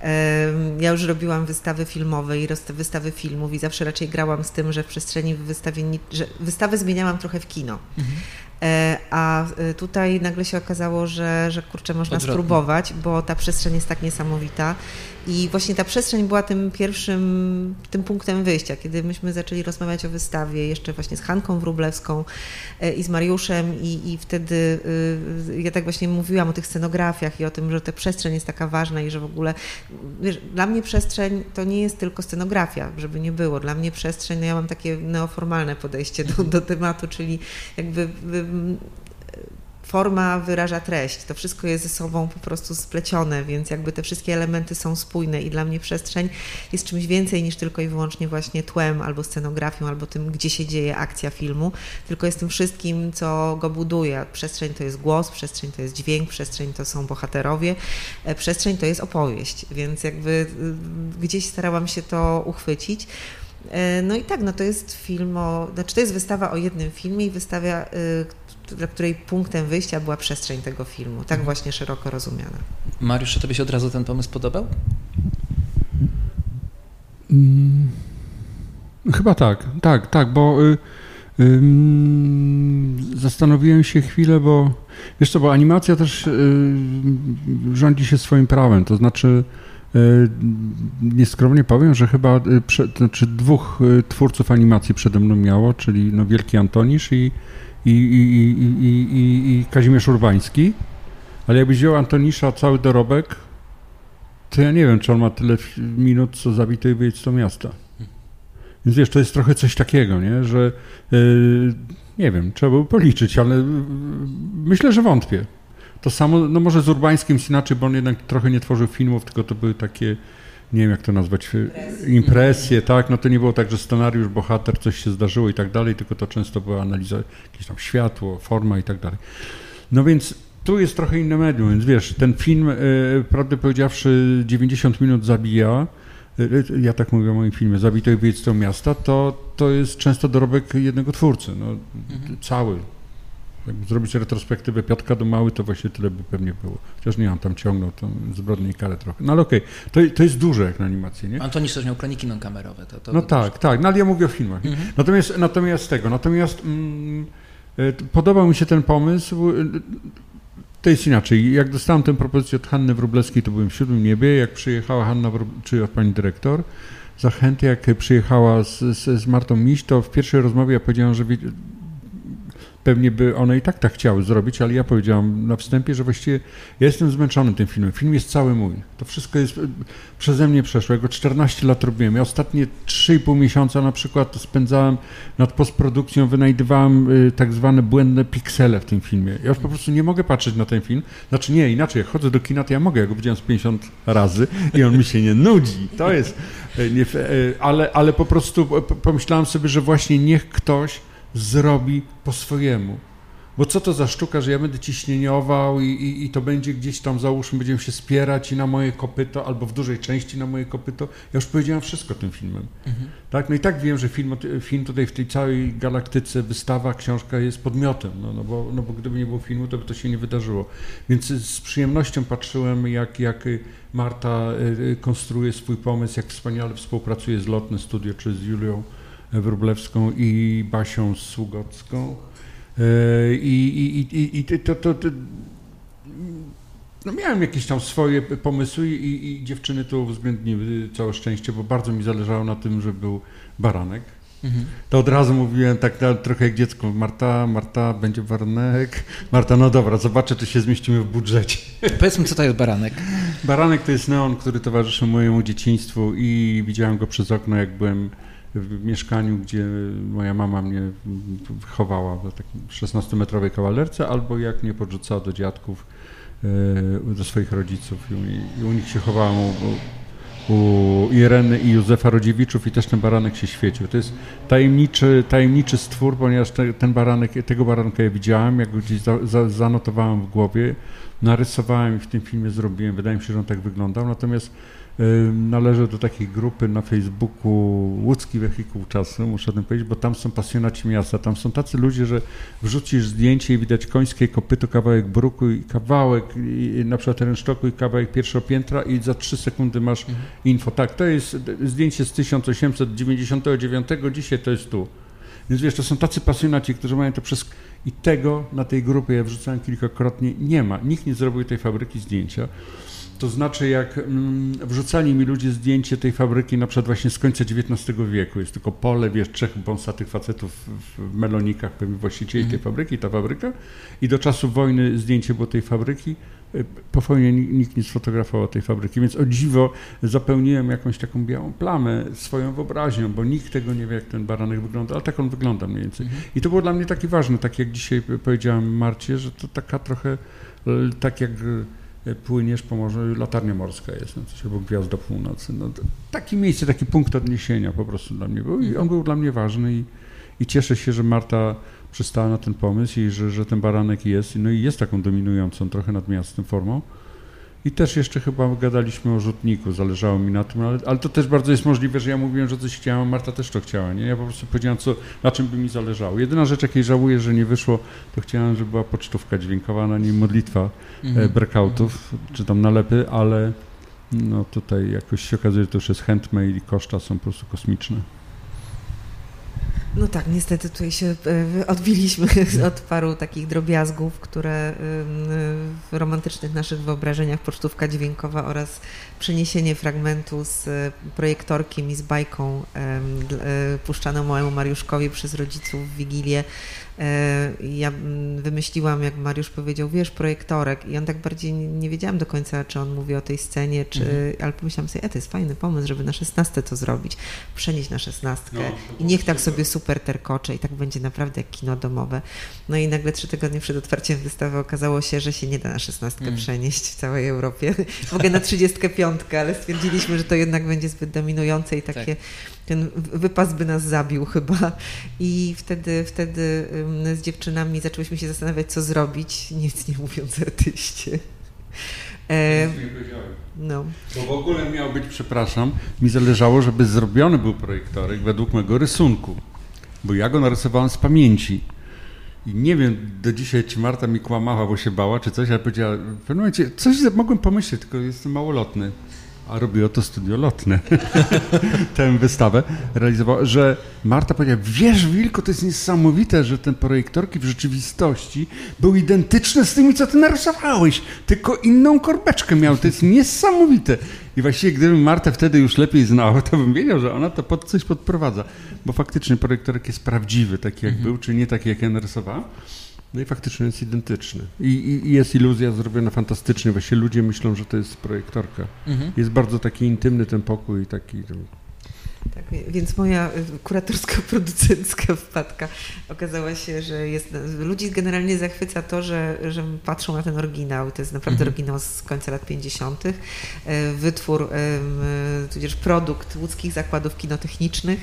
E, Ja już robiłam wystawy filmowe i wystawy filmów i zawsze raczej grałam z tym, że w przestrzeni wystawienni- że wystawę zmieniałam trochę w kino. E, A tutaj nagle się okazało, że, że kurczę, można Odwrotnie. spróbować, bo ta przestrzeń jest tak niesamowita. I właśnie ta przestrzeń była tym pierwszym, tym punktem wyjścia, kiedy myśmy zaczęli rozmawiać o wystawie, jeszcze właśnie z Hanką Wróblewską e, i z Mariuszem i, i wtedy y, ja tak właśnie mówiłam o tych scenografiach i o tym, że ta przestrzeń jest taka ważna i że w ogóle, wiesz, dla mnie przestrzeń to nie jest tylko scenografia, żeby nie było. Dla mnie przestrzeń, no ja mam takie neoformalne podejście do, do tematu, czyli jakby forma wyraża treść. To wszystko jest ze sobą po prostu splecione, więc jakby te wszystkie elementy są spójne i dla mnie przestrzeń jest czymś więcej niż tylko i wyłącznie właśnie tłem albo scenografią, albo tym, gdzie się dzieje akcja filmu, tylko jest tym wszystkim, co go buduje. Przestrzeń to jest głos, przestrzeń to jest dźwięk, przestrzeń to są bohaterowie, e, przestrzeń to jest opowieść, więc jakby y, gdzieś starałam się to uchwycić. E, No i tak, no to jest film o, znaczy to jest wystawa o jednym filmie i wystawia, y, dla której punktem wyjścia była przestrzeń tego filmu, tak właśnie szeroko rozumiana. Mariusz, czy tobie się od razu ten pomysł podobał? Mm, chyba tak, tak, tak, bo y, ym, zastanowiłem się chwilę, bo wiesz co, bo animacja też y, rządzi się swoim prawem, to znaczy y, nieskromnie powiem, że chyba y, znaczy dwóch y, twórców animacji przede mną miało, czyli no Wielki Antonisz i, i, i, i, i, Kazimierz Urbański, ale jakbyś wziął Antonisza cały dorobek, to ja nie wiem, czy on ma tyle minut, co zabito i wyjedź to miasta. Więc wiesz, to jest trochę coś takiego, nie? że yy, nie wiem, trzeba było policzyć, ale myślę, że wątpię. To samo, no może z Urbańskim inaczej, bo on jednak trochę nie tworzył filmów, tylko to były takie, nie wiem jak to nazwać, yy, impresje, tak? No to nie było tak, że scenariusz, bohater, coś się zdarzyło i tak dalej, tylko to często była analiza, jakieś tam światło, forma i tak dalej. No więc tu jest trochę inne medium, więc wiesz, ten film, e, prawdę powiedziawszy, 90 minut zabija, e, ja tak mówię o moim filmie, Zabito i tego miasta, to, to jest często dorobek jednego twórcy, no, cały. Jakby zrobić retrospektywę Piotka do Mały, to właśnie tyle by pewnie było. Chociaż nie, on tam ciągnął tą zbrodnię i karę trochę. No ale okej, to, to jest duże jak na animację, nie? Antonisz też miał kroniki non-kamerowe. To, to No tak, tak, no ale ja mówię o filmach. Mhm. Natomiast, natomiast tego, natomiast mm, e, podobał mi się ten pomysł. e, To jest inaczej. Jak dostałem tę propozycję od Hanny Wróblewskiej, to byłem w siódmym niebie. Jak przyjechała Hanna, Wrób- czy od pani dyrektor, zachęty, jak przyjechała z, z, z Martą Miś, to w pierwszej rozmowie ja powiedziałem, że pewnie by one i tak tak chciały zrobić, ale ja powiedziałam na wstępie, że właściwie ja jestem zmęczony tym filmem. Film jest cały mój. To wszystko jest e, przeze mnie przeszło. Ja go 14 lat robiłem. Ja ostatnie 3,5 miesiąca na przykład spędzałem nad postprodukcją, wynajdywałem y, tak zwane błędne piksele w tym filmie. Ja już po prostu nie mogę patrzeć na ten film. Znaczy nie, inaczej, jak chodzę do kina, to ja mogę, ja go widziałem z 50 razy i on mi się nie nudzi. To jest, y, nie, ale, ale po prostu pomyślałem sobie, że właśnie niech ktoś zrobi po swojemu. Bo co to za sztuka, że ja będę ciśnieniował i, i, i to będzie gdzieś tam, załóżmy, będziemy się spierać i na moje kopyto, albo w dużej części na moje kopyto. Ja już powiedziałem wszystko tym filmem. Mhm. Tak? No i tak wiem, że film, film tutaj w tej całej galaktyce, wystawa, książka jest podmiotem, no, no, bo, no bo gdyby nie było filmu, to by to się nie wydarzyło. Więc z przyjemnością patrzyłem, jak, jak Marta y, konstruuje swój pomysł, jak wspaniale współpracuje z Lotne Studio, czy z Julią Wróblewską i Basią Sługocką. Y, I, i, i, i to, to, to, no miałem jakieś tam swoje pomysły i, i dziewczyny to uwzględniły, całe szczęście, bo bardzo mi zależało na tym, że był baranek. Mhm. To od razu mówiłem tak no, trochę jak dziecko, Marta, Marta, będzie baranek. Marta, no dobra, zobaczę, czy się zmieścimy w budżecie. Powiedzmy, co to jest baranek? Baranek to jest neon, który towarzyszy mojemu dzieciństwu i widziałem go przez okno, jak byłem w mieszkaniu, gdzie moja mama mnie wychowała w takiej 16-metrowej kawalerce, albo jak mnie podrzucała do dziadków, e, do swoich rodziców i u, nich się chowałem u, u Ireny i Józefa Rodziewiczów i też ten baranek się świecił. To jest tajemniczy, tajemniczy stwór, ponieważ te, ten baranek, tego baranka ja widziałem, jak go gdzieś za, za, zanotowałem w głowie, narysowałem i w tym filmie zrobiłem. Wydaje mi się, że on tak wyglądał. Natomiast Należę do takiej grupy na Facebooku Łódzki Wehikuł Czasu, muszę o tym powiedzieć, bo tam są pasjonaci miasta. Tam są tacy ludzie, że wrzucisz zdjęcie i widać końskie kopyto, kawałek bruku i kawałek i na przykład rynsztoku i kawałek pierwszego piętra i za trzy sekundy masz mhm. info. Tak, to jest zdjęcie z 1899, dzisiaj to jest tu. Więc wiesz, to są tacy pasjonaci, którzy mają to przez... I tego na tej grupie, ja wrzucałem kilkakrotnie, nie ma. Nikt nie zrobił tej fabryki zdjęcia. To znaczy, jak mm, wrzucali mi ludzie zdjęcie tej fabryki na przykład właśnie z końca XIX wieku, jest tylko pole, wiesz, trzech bąsatych facetów w melonikach, pewnie właścicieli tej fabryki, ta fabryka i do czasu wojny zdjęcie było tej fabryki, y, po wojnie nikt nie sfotografował tej fabryki, więc o dziwo zapełniłem jakąś taką białą plamę swoją wyobraźnią, bo nikt tego nie wie, jak ten baranek wygląda, ale tak on wygląda mniej więcej. Mm. I to było dla mnie takie ważne, tak jak dzisiaj powiedziałem Marcie, że to taka trochę, tak jak płyniesz po morzu, latarnia morska jest, no, coś obok Gwiazda Północy. No, takie miejsce, taki punkt odniesienia po prostu dla mnie był i on był dla mnie ważny i, i cieszę się, że Marta przystała na ten pomysł i że, że ten baranek jest, no i jest taką dominującą trochę nad miastem formą. I też jeszcze chyba gadaliśmy o rzutniku, zależało mi na tym, ale, ale, to też bardzo jest możliwe, że ja mówiłem, że coś chciałem, a Marta też to chciała, nie? Ja po prostu powiedziałem, co, na czym by mi zależało. Jedyna rzecz, jakiej żałuję, że nie wyszło, to chciałem, żeby była pocztówka dźwiękowa, na niej modlitwa mhm. breakoutów, czy tam nalepy, ale no tutaj jakoś się okazuje, że to już jest handmade i koszta są po prostu kosmiczne. No tak, niestety tutaj się e, odbiliśmy (laughs) od paru takich drobiazgów, które w romantycznych naszych wyobrażeniach pocztówka dźwiękowa oraz przeniesienie fragmentu z e, projektorkiem i z bajką e, puszczaną małemu Mariuszkowi przez rodziców w Wigilię ja mm, wymyśliłam, jak Mariusz powiedział, wiesz, projektorek i on tak bardziej nie wiedziałam do końca, czy on mówi o tej scenie, czy, mhm. ale pomyślałam sobie, e, to jest fajny pomysł, żeby na szesnastę to zrobić, przenieść na szesnastkę no, i niech tak sobie super terkocze i tak będzie naprawdę jak kino domowe. No i nagle trzy tygodnie przed otwarciem wystawy okazało się, że się nie da na szesnastkę mm. przenieść w całej Europie. (laughs) Mogę na trzydziestkę piątkę, ale stwierdziliśmy, że to jednak będzie zbyt dominujące i takie tak ten wypas by nas zabił chyba. I wtedy, wtedy z dziewczynami zaczęłyśmy się zastanawiać, co zrobić, nic nie mówiąc artyście. E, no. Bo w ogóle miał być, przepraszam, mi zależało, żeby zrobiony był projektorek według mego rysunku, bo ja go narysowałem z pamięci. I nie wiem do dzisiaj, czy Marta mi kłamała, bo się bała, czy coś, ale powiedziała, w pewnym momencie coś mogłem pomyśleć, tylko jestem małolotny a robiło to studio lotne, (laughs) tę wystawę realizowało, że Marta powiedziała, wiesz Wilko, to jest niesamowite, że ten projektorki w rzeczywistości był identyczny z tymi, co ty narysowałeś, tylko inną korbeczkę miał, to jest niesamowite. I właściwie gdybym Martę wtedy już lepiej znał, to bym wiedział, że ona to pod coś podprowadza, bo faktycznie projektorek jest prawdziwy, taki jak mhm. był, czy nie taki, jak ja narysowałem. No i faktycznie jest identyczny. I, I, jest iluzja zrobiona fantastycznie. Właśnie ludzie myślą, że to jest projektorka. Mhm. Jest bardzo taki intymny ten pokój, taki... Tak, więc moja y, kuratorsko-producencka (laughs) wpadka okazała się, że jest, ludzi generalnie zachwyca to, że, że patrzą na ten oryginał. To jest naprawdę mhm. oryginał z końca lat 50. E, wytwór, tudzież produkt łódzkich zakładów kinotechnicznych.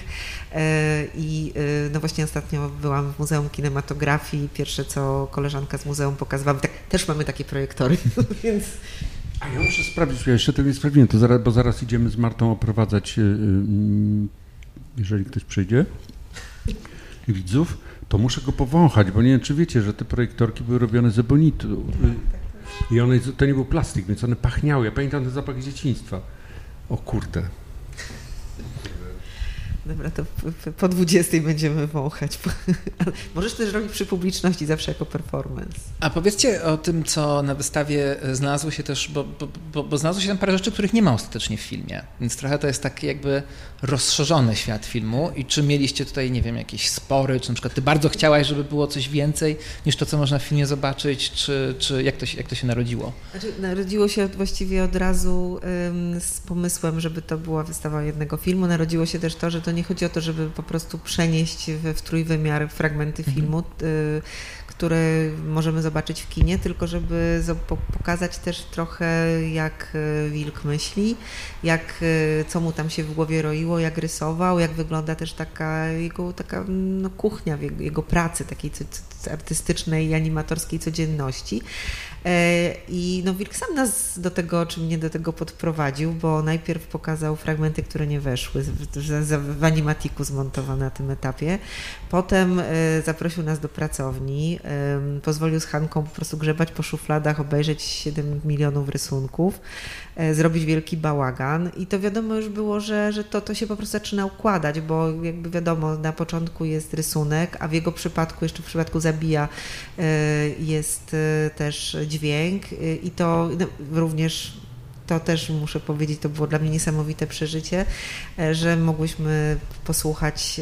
I no właśnie ostatnio byłam w Muzeum Kinematografii. Pierwsze, co koleżanka z muzeum pokazywała, tak, też mamy takie projektory, (laughs) więc a ja muszę sprawdzić, ja jeszcze tego nie sprawdziłem, to zaraz, bo zaraz idziemy z Martą oprowadzać, y, mm, jeżeli ktoś przyjdzie, widzów, to muszę go powąchać, bo nie wiem, czy wiecie, że te projektorki były robione z ebonitu i one, to nie był plastik, więc one pachniały. Ja pamiętam ten zapach dzieciństwa. O kurde, Dobra, to po 20 będziemy wąchać. (laughs) Możesz też robić przy publiczności zawsze jako performance. A powiedzcie o tym, co na wystawie znalazło się też, bo, bo, bo znalazło się tam parę rzeczy, których nie ma ostatecznie w filmie. Więc trochę to jest taki jakby rozszerzony świat filmu. I czy mieliście tutaj, nie wiem, jakieś spory, czy na przykład ty bardzo chciałaś, żeby było coś więcej niż to, co można w filmie zobaczyć, czy, czy jak, to się, jak to się narodziło? Znaczy, narodziło się właściwie od razu ym, z pomysłem, żeby to była wystawa jednego filmu. Narodziło się też to, że to nie chodzi o to, żeby po prostu przenieść w, w trójwymiar fragmenty mhm. filmu, y, które możemy zobaczyć w kinie, tylko żeby pokazać też trochę, jak y, Wilk myśli, jak, y, co mu tam się w głowie roiło, jak rysował, jak wygląda też taka jego taka no, kuchnia jego, jego pracy, takiej artystycznej i animatorskiej codzienności. E, I no, Wilk sam nas do tego, czy mnie do tego podprowadził, bo najpierw pokazał fragmenty, które nie weszły, w animatiku zmontowane na tym etapie. Potem e, zaprosił nas do pracowni, pozwolił z Hanką po prostu grzebać po szufladach, obejrzeć 7 milionów rysunków, e, zrobić wielki bałagan. I to wiadomo już było, że, że to, to się po prostu zaczyna układać, bo jakby wiadomo, na początku jest rysunek, a w jego przypadku, jeszcze w przypadku Zabija jest też dźwięk. I to no, również to też muszę powiedzieć, to było dla mnie niesamowite przeżycie, e, że mogłyśmy posłuchać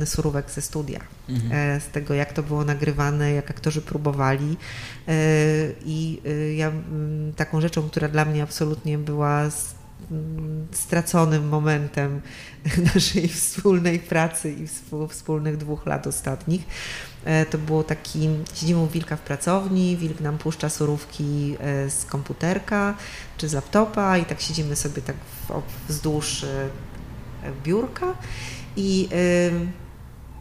e, surówek ze studia, mhm. E, z tego jak to było nagrywane, jak aktorzy próbowali i ja taką rzeczą, która dla mnie absolutnie była straconym momentem (laughs) naszej wspólnej pracy i wspólnych dwóch lat ostatnich, to było taki, siedzimy u Wilka w pracowni, Wilk nam puszcza surówki e, z komputerka czy z laptopa i tak siedzimy sobie tak wzdłuż e, biurka i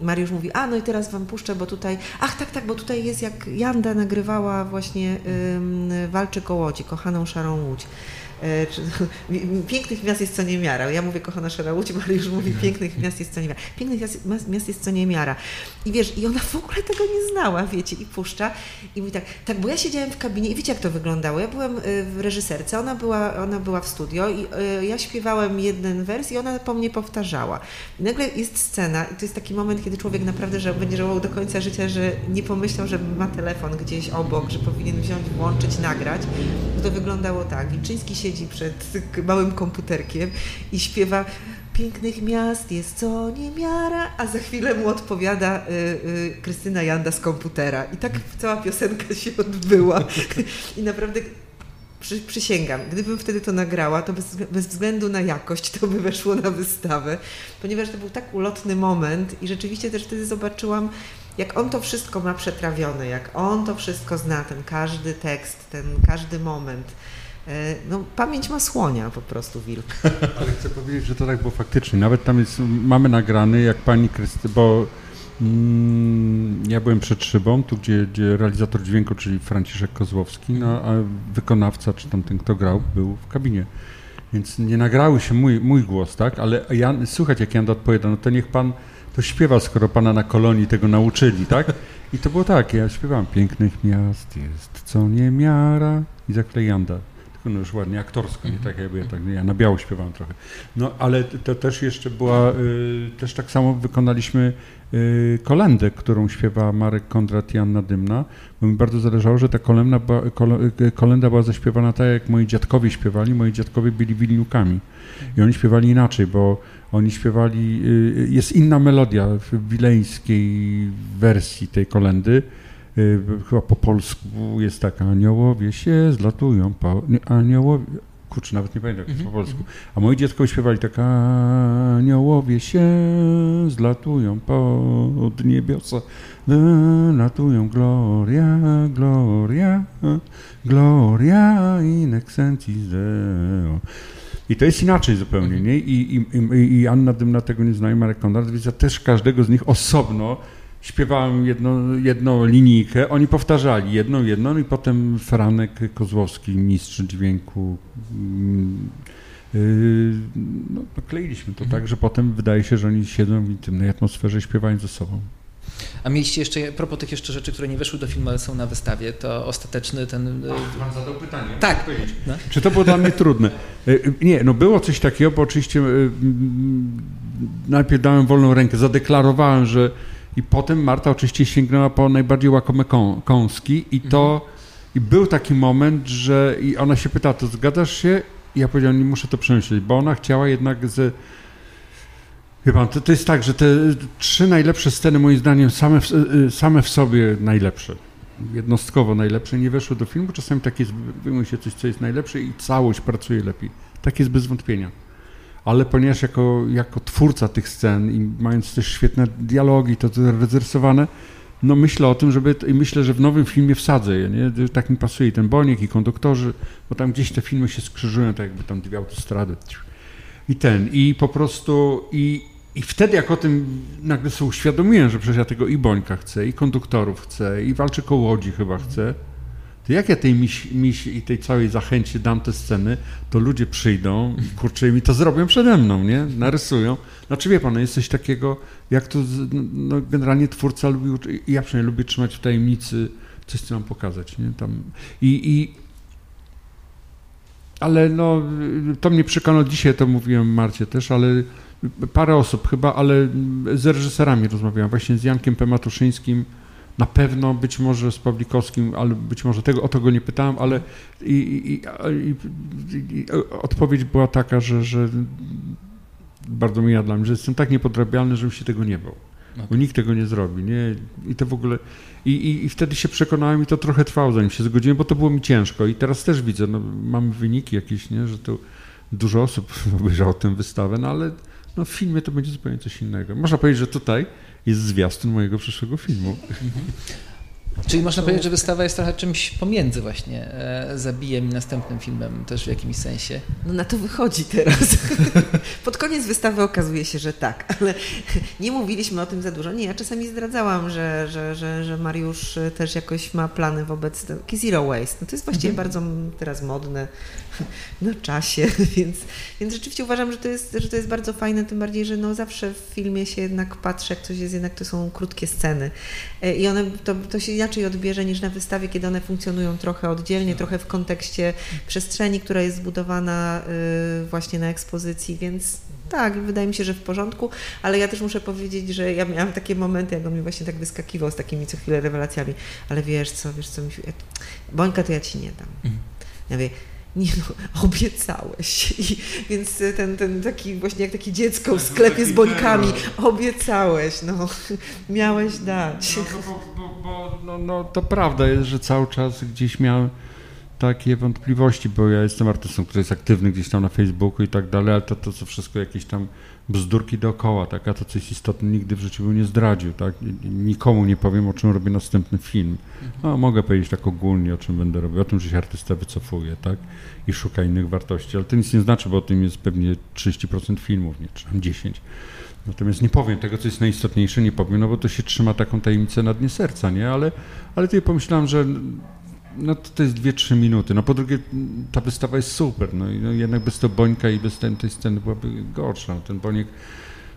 Mariusz mówi, a no i teraz wam puszczę, bo tutaj, ach tak, tak, bo tutaj jest jak Janda nagrywała właśnie Walczyk o Łodzi, kochaną szarą łódź. E, (laughs) pięknych miast jest co niemiara. Ja mówię kochana Szara Łódź, Mariusz mówi pięknych miast jest co niemiara. Pięknych miast jest co niemiara. I wiesz, i ona w ogóle tego nie znała, wiecie, i puszcza. I mówi tak, tak, bo ja siedziałem w kabinie i wiecie jak to wyglądało. Ja byłem e, w reżyserce, ona była, ona była w studio i e, ja śpiewałem jeden wers i ona po mnie powtarzała. I nagle jest scena i to jest taki moment, kiedy człowiek naprawdę że będzie żałował do końca życia, że nie pomyślał, że ma telefon gdzieś obok, że powinien wziąć, włączyć, nagrać. Bo to wyglądało tak. Wilczyński się siedzi przed małym komputerkiem i śpiewa pięknych miast jest co niemiara, a za chwilę mu odpowiada y, y, Krystyna Janda z komputera. I tak cała piosenka się odbyła. (laughs) I naprawdę przy, przysięgam, gdybym wtedy to nagrała, to bez, bez, względu na jakość to by weszło na wystawę, ponieważ to był tak ulotny moment i rzeczywiście też wtedy zobaczyłam, jak on to wszystko ma przetrawione, jak on to wszystko zna, ten każdy tekst, ten każdy moment. E, no, pamięć ma słonia po prostu wilk. (laughs) Ale chcę powiedzieć, że to tak było faktycznie. Nawet tam jest, mamy nagrany, jak pani Krysty, bo mm, ja byłem przed szybą, tu gdzie, gdzie realizator dźwięku, czyli Franciszek Kozłowski, no, a wykonawca, czy tam ten, kto grał, był w kabinie. Więc nie nagrały się mój, mój głos, tak? Ale ja, słuchać, jak Janda odpowiada, no to niech pan to śpiewa, skoro pana na kolonii tego nauczyli, tak? I to było tak, ja śpiewam, pięknych miast jest co niemiara i za chwilę Janda no już ładnie aktorsko, nie tak jakby ja, tak, ja na biało śpiewałem trochę. No ale to też jeszcze była, y, też tak samo wykonaliśmy y, kolendę, którą śpiewa Marek Kondrat i Anna Dymna, bo mi bardzo zależało, że ta kolenda była, y, kolenda była zaśpiewana tak, jak moi dziadkowie śpiewali. Moi dziadkowie byli wilniukami i oni śpiewali inaczej, bo oni śpiewali, jest inna melodia w wileńskiej wersji tej kolendy, chyba po polsku jest tak, aniołowie się zlatują, po, aniołowie, kurczę, nawet nie pamiętam jak to jest po polsku. A moi dziecko śpiewali tak aniołowie się zlatują pod niebiosa, latują gloria, gloria, gloria in excelsis Deo. I to jest inaczej zupełnie, nie? I, i, i, i Anna Dymna tego nie zna, i Marek Konrad, więc ja też każdego z nich osobno śpiewałem jedną, jedną linijkę, oni powtarzali jedną, jedną i potem Franek Kozłowski, mistrz dźwięku, yy, no, no, kleiliśmy to tak, że potem wydaje się, że oni siedzą w intymnej atmosferze, śpiewają ze sobą. A mieliście jeszcze, a propos tych jeszcze rzeczy, które nie weszły do filmu, ale są na wystawie, to ostateczny ten... y, Pan zadał pytanie. Tak. No. Czy to było dla mnie trudne? E, (laughs) e, Nie, no było coś takiego, bo oczywiście najpierw dałem wolną rękę, zadeklarowałem, że i potem Marta oczywiście sięgnęła po najbardziej łakome ką, kąski i to i był taki moment, że i ona się pyta, to zgadzasz się? I ja powiedziałem, nie muszę to przemyśleć, bo ona chciała jednak z Wie pan, to, to jest tak, że te trzy najlepsze sceny moim zdaniem same w, same w sobie najlepsze, jednostkowo najlepsze, nie weszły do filmu. Czasami tak jest, wyjmuje się coś, co jest najlepsze i całość pracuje lepiej. Tak jest bez wątpienia. Ale ponieważ jako, jako twórca tych scen i mając też świetne dialogi, to, to no myślę o tym, żeby, i myślę, że w nowym filmie wsadzę je, nie? Tak mi pasuje i ten Boniek, i konduktorzy, bo tam gdzieś te filmy się skrzyżują, tak jakby tam dwie autostrady. I ten, i po prostu, i, i wtedy jak o tym nagle sobie uświadomiłem, że przecież ja tego i Bońka chcę, i konduktorów chcę, i walczy koło łodzi chyba chcę, to jak ja tej miś, miś i tej całej zachęcie dam te sceny, to ludzie przyjdą i kurczę, mi to zrobią przede mną, nie? Narysują. Znaczy wie pan, no jest coś takiego, jak to, no generalnie twórca lubi, ja przynajmniej lubię trzymać w tajemnicy coś, co mam pokazać, nie? Tam, i, i ale no, to mnie przekonało dzisiaj, to mówiłem Marcie też, ale parę osób chyba, ale z reżyserami rozmawiałem, właśnie z Jankiem P. Na pewno, być może z Pawlikowskim, ale być może tego, o to go nie pytałem, ale i, i, i, odpowiedź była taka, że, że bardzo mija dla mnie, że jestem tak niepodrabialny, żebym się tego nie bał. Bo nikt tego nie zrobi, nie? I to w ogóle... I, i, I wtedy się przekonałem i to trochę trwało, zanim się zgodziłem, bo to było mi ciężko. I teraz też widzę, no, mamy wyniki jakieś, nie? Że to dużo osób (laughs) obejrzało tę wystawę, no ale no, w filmie to będzie zupełnie coś innego. Można powiedzieć, że tutaj jest zwiastun mojego przyszłego filmu. Czyli można powiedzieć, że wystawa jest trochę czymś pomiędzy właśnie e, Zabijem i następnym filmem też w jakimś sensie. No na to wychodzi teraz. (laughs) Pod koniec wystawy okazuje się, że tak, (laughs) ale nie mówiliśmy o tym za dużo. Nie, ja czasami zdradzałam, że, że, że, że Mariusz też jakoś ma plany wobec. Taki Zero Waste. No to jest właściwie bardzo teraz modne (laughs) na czasie, więc, więc rzeczywiście uważam, że to, jest, że to jest bardzo fajne, tym bardziej, że no zawsze w filmie się jednak patrzy, jak coś jest jednak, to są krótkie sceny E, i one, to, to się inaczej odbierze niż na wystawie, kiedy one funkcjonują trochę oddzielnie, trochę w kontekście przestrzeni, która jest zbudowana y, właśnie na ekspozycji, więc tak, wydaje mi się, że w porządku, ale ja też muszę powiedzieć, że ja miałam takie momenty, jak on mi właśnie tak wyskakiwał z takimi co chwilę rewelacjami, ale wiesz co, wiesz co, Misiu, ja- Bońka to ja ci nie dam. Ja mówię, nie no, (laughs) obiecałeś. I, więc ten, ten taki właśnie jak takie dziecko w sklepie z bońkami, obiecałeś, no, (laughs) miałeś dać. No, no, bo, bo, bo, no, no, to prawda jest, że cały czas gdzieś miałem takie wątpliwości, bo ja jestem artystą, który jest aktywny gdzieś tam na Facebooku i tak dalej, ale to, to co wszystko jakieś tam bzdurki dookoła, tak, a to co jest istotne nigdy w życiu bym nie zdradził, tak, nikomu nie powiem, o czym robię następny film. No, mogę powiedzieć tak ogólnie, o czym będę robił, o tym, że się artysta wycofuje, tak, i szuka innych wartości, ale to nic nie znaczy, bo o tym jest pewnie 30% filmów, nie, czy tam 10%. Natomiast nie powiem tego, co jest najistotniejsze, nie powiem, no bo to się trzyma taką tajemnicę na dnie serca, nie? Ale, ale tutaj pomyślałem, że no to, to jest 2-3 minuty. No po drugie, ta wystawa jest super, no no, jednak bez to Bońka i bez tej, tej sceny byłaby gorsza. No, ten Boniek,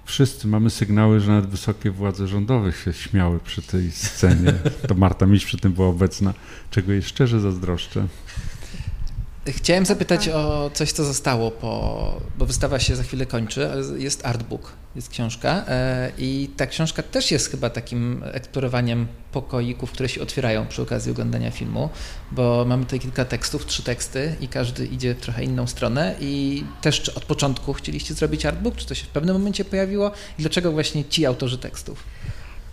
wszyscy mamy sygnały, że nawet wysokie władze rządowe się śmiały przy tej scenie. To Marta Miś przy tym była obecna, czego jej szczerze zazdroszczę. Chciałem zapytać o coś, co zostało, po, bo wystawa się za chwilę kończy, ale jest artbook, jest książka e, i ta książka też jest chyba takim eksplorowaniem pokoików, które się otwierają przy okazji oglądania filmu, bo mamy tutaj kilka tekstów, trzy teksty i każdy idzie w trochę inną stronę. I też od początku chcieliście zrobić artbook, czy to się w pewnym momencie pojawiło? I dlaczego właśnie ci autorzy tekstów?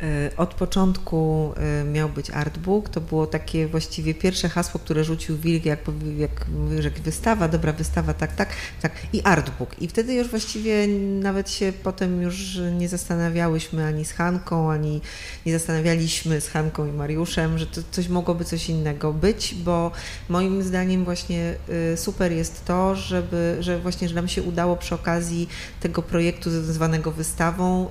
E, od początku e, miał być artbook. To było takie właściwie pierwsze hasło, które rzucił Wilk, jak, jak, jak wystawa, dobra wystawa, tak, tak, tak, i artbook. I wtedy już właściwie nawet się potem już nie zastanawiałyśmy ani z Hanką, ani nie zastanawialiśmy z Hanką i Mariuszem, że to coś mogłoby coś innego być, bo moim zdaniem właśnie e, super jest to, żeby, że właśnie, że nam się udało przy okazji tego projektu zwanego wystawą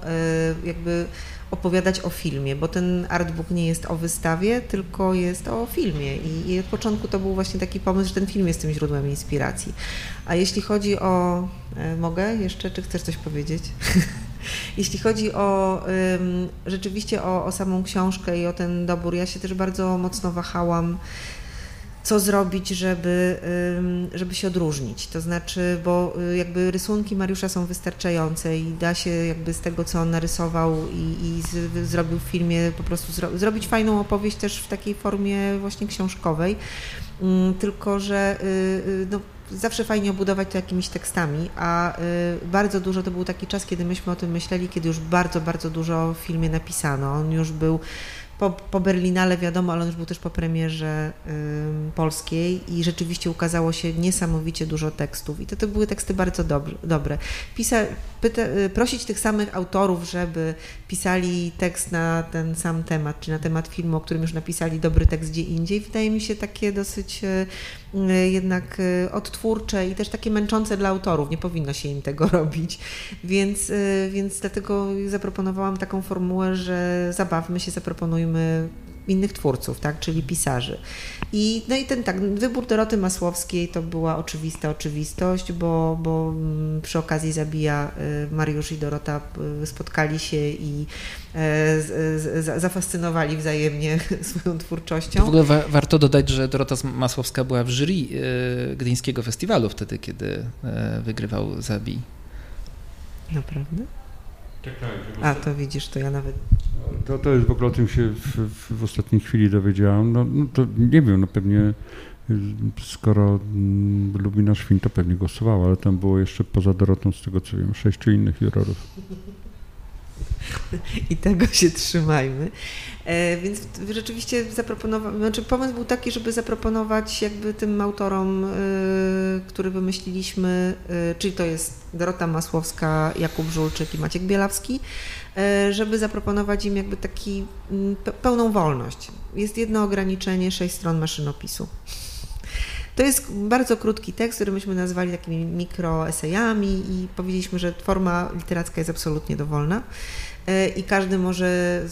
jakby opowiadać o filmie, bo ten artbook nie jest o wystawie, tylko jest o filmie I, i od początku to był właśnie taki pomysł, że ten film jest tym źródłem inspiracji. A jeśli chodzi o... E, mogę jeszcze, czy chcesz coś powiedzieć? (laughs) Jeśli chodzi o rzeczywiście o, o samą książkę i o ten dobór, ja się też bardzo mocno wahałam co zrobić, żeby, żeby się odróżnić. To znaczy, bo y, jakby rysunki Mariusza są wystarczające i da się jakby z tego, co on narysował i, i z, zrobił w filmie, po prostu zro, zrobić fajną opowieść też w takiej formie właśnie książkowej. Mm, tylko, że y, y, no, zawsze fajnie obudować to jakimiś tekstami, a bardzo dużo to był taki czas, kiedy myśmy o tym myśleli, kiedy już bardzo, bardzo dużo w filmie napisano. On już był po, po Berlinale wiadomo, ale on już był też po premierze y, polskiej i rzeczywiście ukazało się niesamowicie dużo tekstów i to, to były teksty bardzo dobre. Pisa, pyta, y, prosić tych samych autorów, żeby pisali tekst na ten sam temat, czy na temat filmu, o którym już napisali dobry tekst gdzie indziej, wydaje mi się takie dosyć y jednak y, odtwórcze i też takie męczące dla autorów. Nie powinno się im tego (laughs) robić. Więc, y, więc dlatego zaproponowałam taką formułę, że zabawmy się, zaproponujmy innych twórców, tak, czyli pisarzy. I, no i ten tak, wybór Doroty Masłowskiej to była oczywista oczywistość, bo, bo mm, przy okazji Zabija y, Mariusz i Dorota y, spotkali się i e, zafascynowali wzajemnie (laughs) swoją twórczością. W ogóle wa warto dodać, że Dorota Masłowska była w jury y, Gdyńskiego Festiwalu wtedy, kiedy e, wygrywał Zabij. Naprawdę? Tak, tak. A, to widzisz, to ja nawet... To, to jest w ogóle o tym się w, w, w ostatniej chwili dowiedziałam. No, no, to nie wiem, no pewnie skoro mm, lubi nasz film, to pewnie głosowało, ale tam było jeszcze poza Dorotą, z tego co wiem, sześciu innych jurorów. (laughs) I tego się trzymajmy. E, więc rzeczywiście zaproponowałem, znaczy pomysł był taki, żeby zaproponować jakby tym autorom, e, który wymyśliliśmy, e, czyli to jest Dorota Masłowska, Jakub Żulczyk i Maciek Bielawski, żeby zaproponować im jakby taki mm, pełną wolność. Jest jedno ograniczenie, sześć stron maszynopisu. To jest bardzo krótki tekst, który myśmy nazwali takimi mikroesejami i powiedzieliśmy, że forma literacka jest absolutnie dowolna. E, i każdy może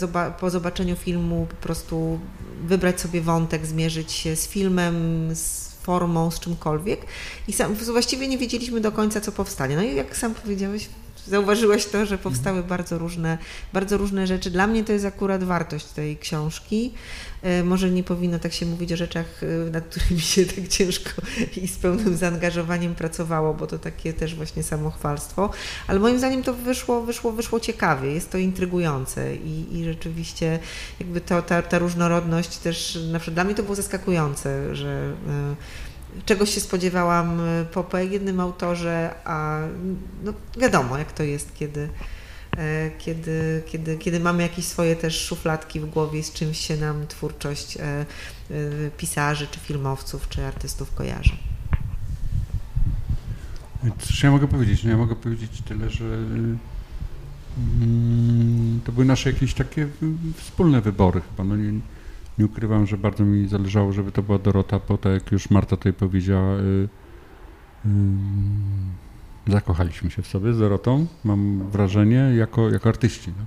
po zobaczeniu filmu po prostu wybrać sobie wątek, zmierzyć się z filmem, z formą, z czymkolwiek. I sam, właściwie nie wiedzieliśmy do końca, co powstanie. No i jak sam powiedziałeś, zauważyłeś to, że powstały bardzo różne, bardzo różne rzeczy. Dla mnie to jest akurat wartość tej książki. E, może nie powinno tak się mówić o rzeczach, e, nad którymi się tak ciężko i z pełnym zaangażowaniem pracowało, bo to takie też właśnie samochwalstwo, ale moim zdaniem to wyszło, wyszło, wyszło ciekawie, jest to intrygujące i, i rzeczywiście jakby to, ta, ta różnorodność też, na przykład dla mnie to było zaskakujące, że e, czegoś się spodziewałam po, po jednym autorze, a no wiadomo jak to jest, kiedy kiedy, kiedy, kiedy mamy jakieś swoje też szufladki w głowie, z czymś się nam twórczość e, e, pisarzy, czy filmowców, czy artystów kojarzy. Cóż ja mogę powiedzieć? No ja mogę powiedzieć tyle, że mm, to były nasze jakieś takie wspólne wybory chyba. No nie, nie ukrywam, że bardzo mi zależało, żeby to była Dorota, bo tak jak już Marta tutaj powiedziała, y, y, zakochaliśmy się w sobie z Dorotą, mam wrażenie, jako, jako artyści. No.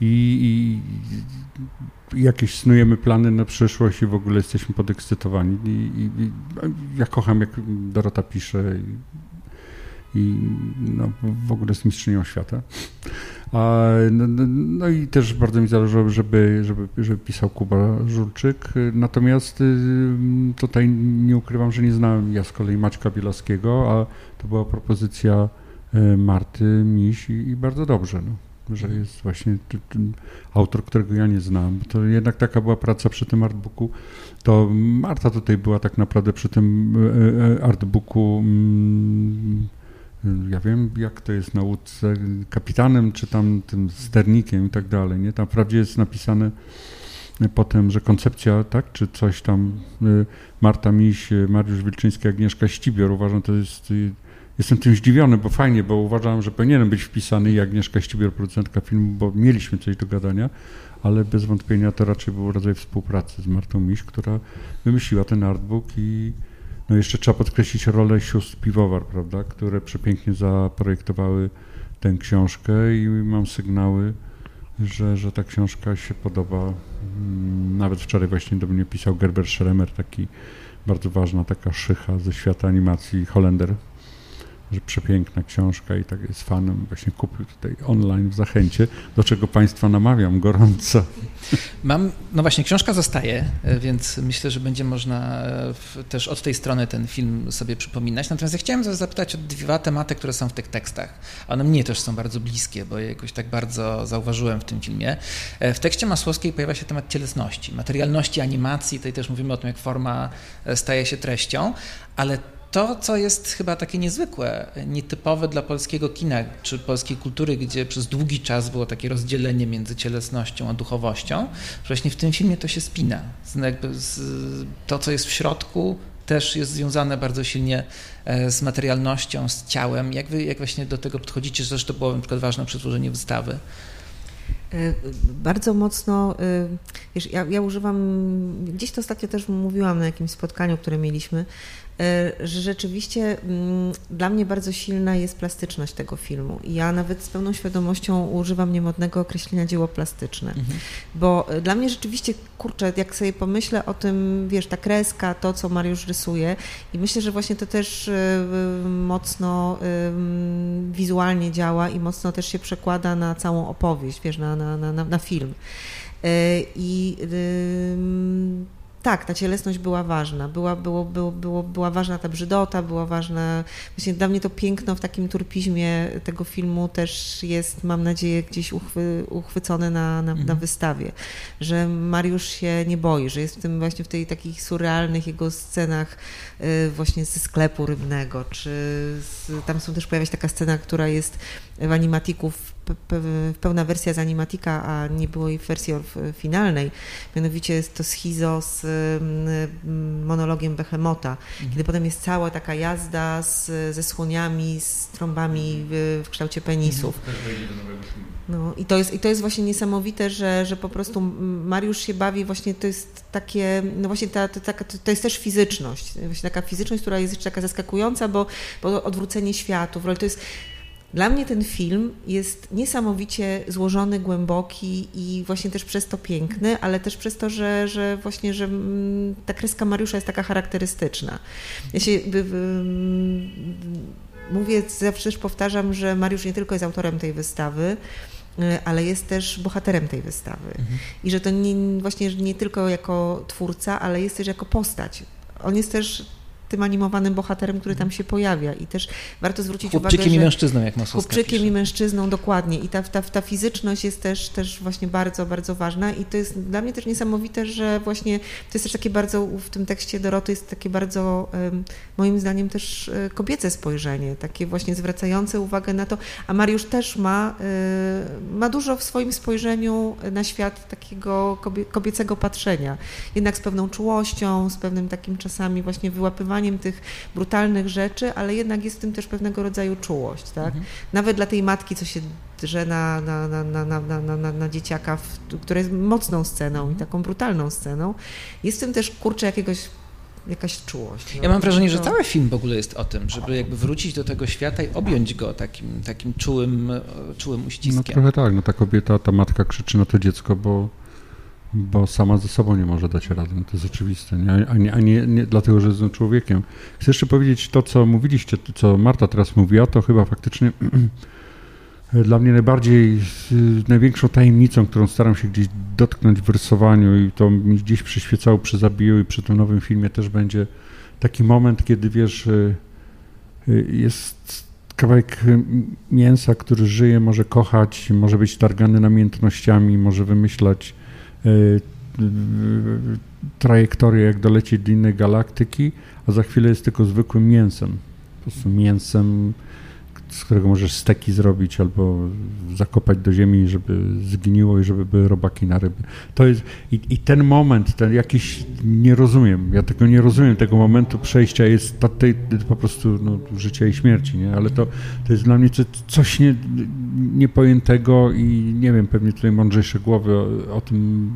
I, I, jakieś snujemy plany na przyszłość i w ogóle jesteśmy podekscytowani. I, i ja kocham, jak Dorota pisze i, i no, w ogóle jest mistrzynią świata. No, no, no, i też bardzo mi zależało, żeby, żeby, żeby pisał Kuba Żurczyk. Natomiast y, tutaj nie ukrywam, że nie znałem ja z kolei Maćka Bielowskiego, a to była propozycja y, Marty Miś i, i bardzo dobrze, no, że jest właśnie autor, którego ja nie znam. To jednak taka była praca przy tym artbooku. To Marta tutaj była tak naprawdę przy tym y, artbooku mm, Ja wiem, jak to jest na łódce, kapitanem czy tam tym sternikiem i tak dalej, nie? Tam wprawdzie jest napisane potem, że koncepcja, tak, czy coś tam, y, Marta Miś, y, Mariusz Wilczyński, Agnieszka Ścibior, uważam, to jest, y, jestem tym zdziwiony, bo fajnie, bo uważam, że powinienem być wpisany i Agnieszka Ścibior, producentka filmu, bo mieliśmy coś do gadania, ale bez wątpienia to raczej był rodzaj współpracy z Martą Miś, która wymyśliła ten artbook i no jeszcze trzeba podkreślić rolę sióstr Piwowar, prawda, które przepięknie zaprojektowały tę książkę i mam sygnały, że, że ta książka się podoba. Mm, nawet wczoraj właśnie do mnie pisał Gerber Scheremer, taki bardzo ważna taka szycha ze świata animacji Holender, że przepiękna książka i tak jest fanem, właśnie kupił tutaj online w Zachęcie, do czego Państwa namawiam gorąco. Mam, no właśnie, książka zostaje, e, więc myślę, że będzie można e, też od tej strony ten film sobie przypominać. Natomiast ja chciałem zapytać o dwa tematy, które są w tych tekstach. One mnie też są bardzo bliskie, bo jakoś tak bardzo zauważyłem w tym filmie. E, w tekście Masłowskiej pojawia się temat cielesności, materialności animacji. Tutaj też mówimy o tym, jak forma staje się treścią, ale to, co jest chyba takie niezwykłe, nietypowe dla polskiego kina czy polskiej kultury, gdzie przez długi czas było takie rozdzielenie między cielesnością a duchowością, właśnie w tym filmie to się spina. to, co jest w środku, też jest związane bardzo silnie e, z materialnością, z ciałem. Jak wy jak właśnie do tego podchodzicie, że to było na przykład ważne przy tworzeniu wystawy? E, bardzo mocno, e, wiesz, ja, ja używam, gdzieś to ostatnio też mówiłam na jakimś spotkaniu, które mieliśmy, że rzeczywiście mm, dla mnie bardzo silna jest plastyczność tego filmu. I ja nawet z pełną świadomością używam niemodnego określenia dzieło plastyczne. Mhm. Bo e, dla mnie rzeczywiście, kurczę, jak sobie pomyślę o tym, wiesz, ta kreska, to, co Mariusz rysuje i myślę, że właśnie to też e, mocno wizualnie działa i mocno też się przekłada na całą opowieść, wiesz, na, na, na, na film. I tak, ta cielesność była ważna. Była, było, było, było, była ważna ta brzydota, była ważna. Właśnie dla mnie to piękno w takim turpizmie tego filmu też jest, mam nadzieję, gdzieś uchwy, uchwycone na, na, mhm. na, wystawie. Że Mariusz się nie boi, że jest w tym właśnie w tej takich surrealnych jego scenach y, właśnie ze sklepu rybnego, czy z, tam są też pojawia się taka scena, która jest w animatików pełna wersja z animatika, a nie było jej w wersji finalnej. Mianowicie jest to schizo z mm, monologiem Behemota, mhm. kiedy potem jest cała taka jazda z, ze słoniami, z trąbami w, w kształcie penisów. Mhm. No, i, to jest, I to jest właśnie niesamowite, że, że po prostu Mariusz się bawi, właśnie to jest takie, no właśnie ta, ta, ta, to jest też fizyczność, właśnie taka fizyczność, która jest jeszcze taka zaskakująca, bo, bo odwrócenie światów, to jest dla mnie ten film jest niesamowicie złożony, głęboki i właśnie też przez to piękny, ale też przez to, że, że właśnie, że mm, ta kreska Mariusza jest taka charakterystyczna. Ja się mówię, zawsze też powtarzam, że Mariusz nie tylko jest autorem tej wystawy, y, ale jest też bohaterem tej wystawy. Mhm. I że to nie, właśnie nie tylko jako twórca, ale jest też jako postać. On jest też tym animowanym bohaterem, który tam się pojawia. I też warto zwrócić chłopczykiem uwagę, że... i mężczyzną, jak Masłowska Chłopczykiem pisze. i mężczyzną, dokładnie. I ta, ta, ta fizyczność jest też, też właśnie bardzo, bardzo ważna. I to jest dla mnie też niesamowite, że właśnie to jest też takie bardzo, w tym tekście Doroty jest takie bardzo, moim zdaniem też e, kobiece spojrzenie, takie właśnie zwracające uwagę na to. A Mariusz też ma, e, ma dużo w swoim spojrzeniu na świat takiego kobiecego patrzenia. Jednak z pewną czułością, z pewnym takim czasami właśnie wyłapywaniem tych brutalnych rzeczy, ale jednak jest w tym też pewnego rodzaju czułość, tak? Mhm. Nawet dla tej matki, co się drze na, na, na, na, na, na, na, na dzieciaka, która jest mocną sceną i mhm. taką brutalną sceną, jest w tym też, kurczę, jakiegoś jakaś czułość. No. Ja mam wrażenie, że cały film w ogóle jest o tym, żeby jakby wrócić do tego świata i objąć go takim, takim czułym, czułym uściskiem. No trochę tak, no ta kobieta, ta matka krzyczy na to dziecko, bo bo sama ze sobą nie może dać rady. No to jest oczywiste, nie? a, nie, a nie, nie dlatego, że jest człowiekiem. Chcę jeszcze powiedzieć to, co mówiliście, co Marta teraz mówiła, to chyba faktycznie (clears throat) dla mnie najbardziej, największą tajemnicą, którą staram się gdzieś dotknąć w rysowaniu i to mi gdzieś przyświecało przy Zabiju i przy tym nowym filmie też będzie taki moment, kiedy wiesz, jest kawałek mięsa, który żyje, może kochać, może być targany namiętnościami, może wymyślać Y, trajektorię, jak dolecieć do innej galaktyki, a za chwilę jest tylko zwykłym mięsem. Po prostu mięsem, z którego możesz steki zrobić albo zakopać do ziemi, żeby zgniło i żeby były robaki na ryby. To jest, i, i ten moment, ten jakiś, nie rozumiem, ja tego nie rozumiem, tego momentu przejścia jest to po prostu no, życia i śmierci, nie? ale to, to jest dla mnie coś nie, niepojętego i nie wiem, pewnie tutaj mądrzejsze głowy o, o tym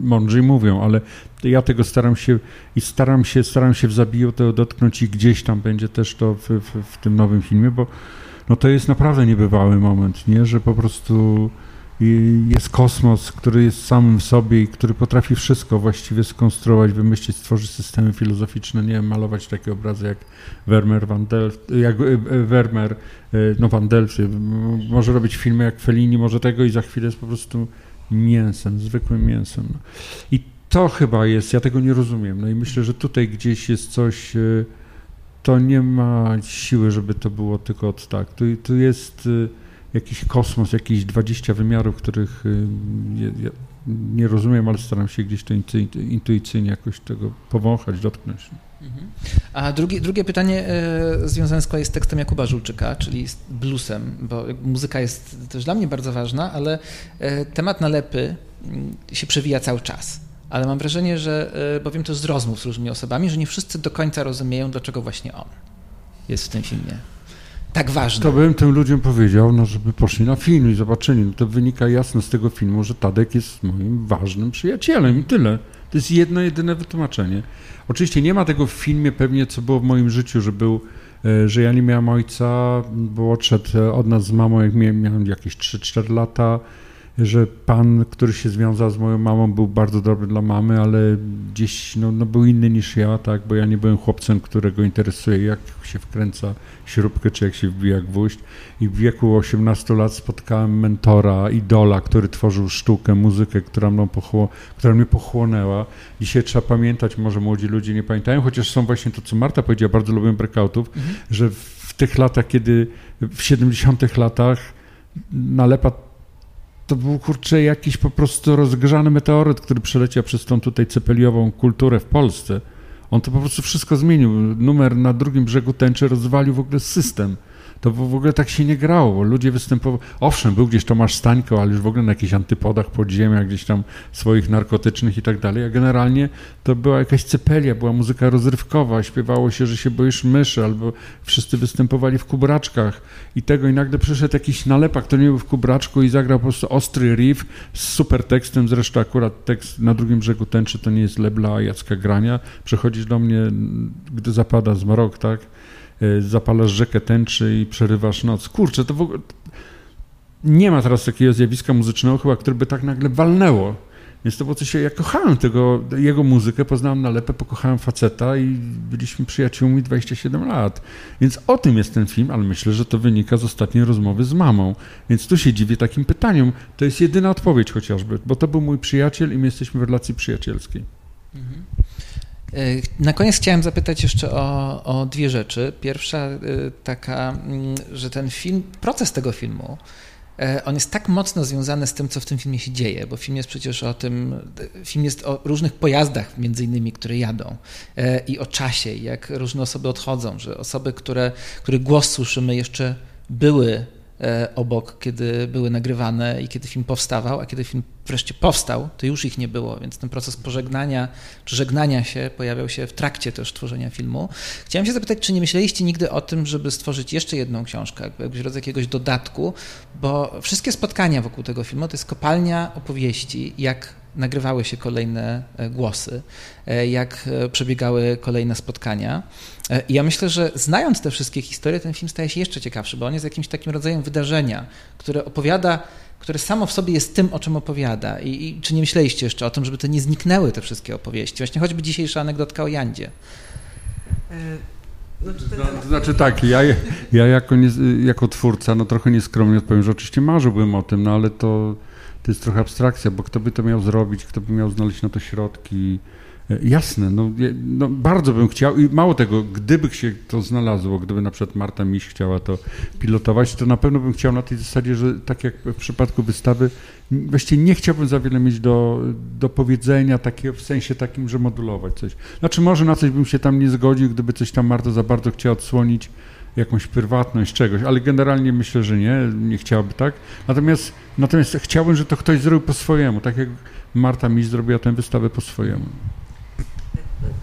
mądrzej mówią, ale ja tego staram się i staram się, staram się w zabiju to dotknąć i gdzieś tam będzie też to w, w, w tym nowym filmie, bo no to jest naprawdę niebywały moment, nie? że po prostu jest kosmos, który jest samym sobie i który potrafi wszystko właściwie skonstruować, wymyślić, stworzyć systemy filozoficzne, nie wiem, malować takie obrazy jak Vermeer, Van Delft, jak e, e, Vermeer, e, no Van Delft, może robić filmy jak Fellini, może tego i za chwilę jest po prostu mięsem, zwykłym mięsem. I to chyba jest, ja tego nie rozumiem. No i myślę, że tutaj gdzieś jest coś, e, to nie ma siły, żeby to było tylko od tak. Tu, tu jest e, jakiś kosmos, jakieś 20 wymiarów, których e, ja nie rozumiem, ale staram się gdzieś to intuicyjnie jakoś tego powąchać, dotknąć. Mhm. A drugie, drugie pytanie związane z kolei z tekstem Jakuba Żulczyka, czyli z bluesem, bo muzyka jest też dla mnie bardzo ważna, ale temat nalepy mm, się przewija cały czas. Ale mam wrażenie, że, e, bo wiem to z rozmów z różnymi osobami, że nie wszyscy do końca rozumieją, dlaczego właśnie on jest w tym filmie tak ważny. To bym tym ludziom powiedział, no, żeby poszli na film i zobaczyli. No, to wynika jasno z tego filmu, że Tadek jest moim ważnym przyjacielem i tyle. To jest jedno, jedyne wytłumaczenie. Oczywiście nie ma tego w filmie pewnie, co było w moim życiu, że był, e, że ja nie miałem ojca, bo odszedł od nas z mamą, jak miałem jakieś 3-4 lata, że pan, który się związał z moją mamą, był bardzo dobry dla mamy, ale gdzieś no, no był inny niż ja, tak, bo ja nie byłem chłopcem, którego interesuje, jak się wkręca śrubkę, czy jak się wbija gwóźdź. I w wieku 18 lat spotkałem mentora, idola, który tworzył sztukę, muzykę, która, mną pochło, która mnie pochłonęła. Dzisiaj trzeba pamiętać, może młodzi ludzie nie pamiętają, chociaż są właśnie to, co Marta powiedziała, bardzo lubię breakoutów, mhm. że w tych latach, kiedy w 70 latach nalepa to był kurczę jakiś po prostu rozgrzany meteoryt, który przeleciał przez tą tutaj cepeliową kulturę w Polsce. On to po prostu wszystko zmienił. Numer na drugim brzegu tęczy rozwalił w ogóle system to w ogóle tak się nie grało. Ludzie występowali. Owszem, był gdzieś Tomasz Stańko, ale już w ogóle na jakichś antypodach podziemia, gdzieś tam swoich narkotycznych i tak dalej. A generalnie to była jakaś cepelia, była muzyka rozrywkowa, śpiewało się, że się boisz myszy, albo wszyscy występowali w kubraczkach i tego i nagle przyszedł jakiś nalepak, to nie był w kubraczku i zagrał po prostu ostry riff z super tekstem. Zresztą akurat tekst na drugim brzegu tęczy to nie jest Lebla Jacka Grania. Przechodzisz do mnie, gdy zapada zmrok, tak? E, zapalasz rzekę tęczy i przerywasz noc. Kurczę, to w ogóle... Nie ma teraz takiego zjawiska muzycznego chyba, które by tak nagle walnęło. Więc to było coś, ja kochałem tego, jego muzykę, poznałem nalepę, pokochałem faceta i byliśmy przyjaciółmi 27 lat. Więc o tym jest ten film, ale myślę, że to wynika z ostatniej rozmowy z mamą. Więc tu się dziwię takim pytaniom. To jest jedyna odpowiedź chociażby, bo to był mój przyjaciel i my jesteśmy w relacji przyjacielskiej. Mhm. E, na koniec chciałem zapytać jeszcze o, o dwie rzeczy. Pierwsza e, taka, mm, że ten film, proces tego filmu, e, on jest tak mocno związany z tym, co w tym filmie się dzieje, bo film jest przecież o tym, film jest o różnych pojazdach między innymi, które jadą i o czasie, jak różne osoby odchodzą, że osoby, które, których głos słyszymy jeszcze były obok, kiedy były nagrywane i kiedy film powstawał, a kiedy film wreszcie powstał, to już ich nie było, więc ten proces pożegnania czy żegnania się pojawiał się w trakcie też tworzenia filmu. Chciałem się zapytać, czy nie myśleliście nigdy o tym, żeby stworzyć jeszcze jedną książkę, jakbyś rodzaj jakiegoś dodatku, bo wszystkie spotkania wokół tego filmu to jest kopalnia opowieści, jak nagrywały się kolejne e, głosy, e, jak przebiegały kolejne spotkania. E, I ja myślę, że znając te wszystkie historie, ten film staje się jeszcze ciekawszy, bo on jest jakimś takim rodzajem wydarzenia, które opowiada, które samo w sobie jest tym, o czym opowiada. I, I, czy nie myśleliście jeszcze o tym, żeby to nie zniknęły te wszystkie opowieści? Właśnie choćby dzisiejsza anegdotka o Jandzie. E, no, to znaczy tak, ja, ja jako, nie, jako twórca, no trochę nieskromnie odpowiem, że oczywiście marzyłbym o tym, no ale to, to jest trochę abstrakcja, bo kto by to miał zrobić, kto by miał znaleźć na to środki, E, jasne, no, no, bardzo bym chciał i mało tego, gdyby się to znalazło, gdyby na przykład Marta Miś chciała to pilotować, to na pewno bym chciał na tej zasadzie, że tak jak w przypadku wystawy, właściwie nie chciałbym za wiele mieć do, do powiedzenia, takie, w sensie takim, że modulować coś. Znaczy może na coś bym się tam nie zgodził, gdyby coś tam Marta za bardzo chciała odsłonić, jakąś prywatność czegoś, ale generalnie myślę, że nie, nie chciałaby tak. Natomiast, natomiast chciałbym, że to ktoś zrobił po swojemu, tak jak Marta Miś zrobiła tę wystawę po swojemu.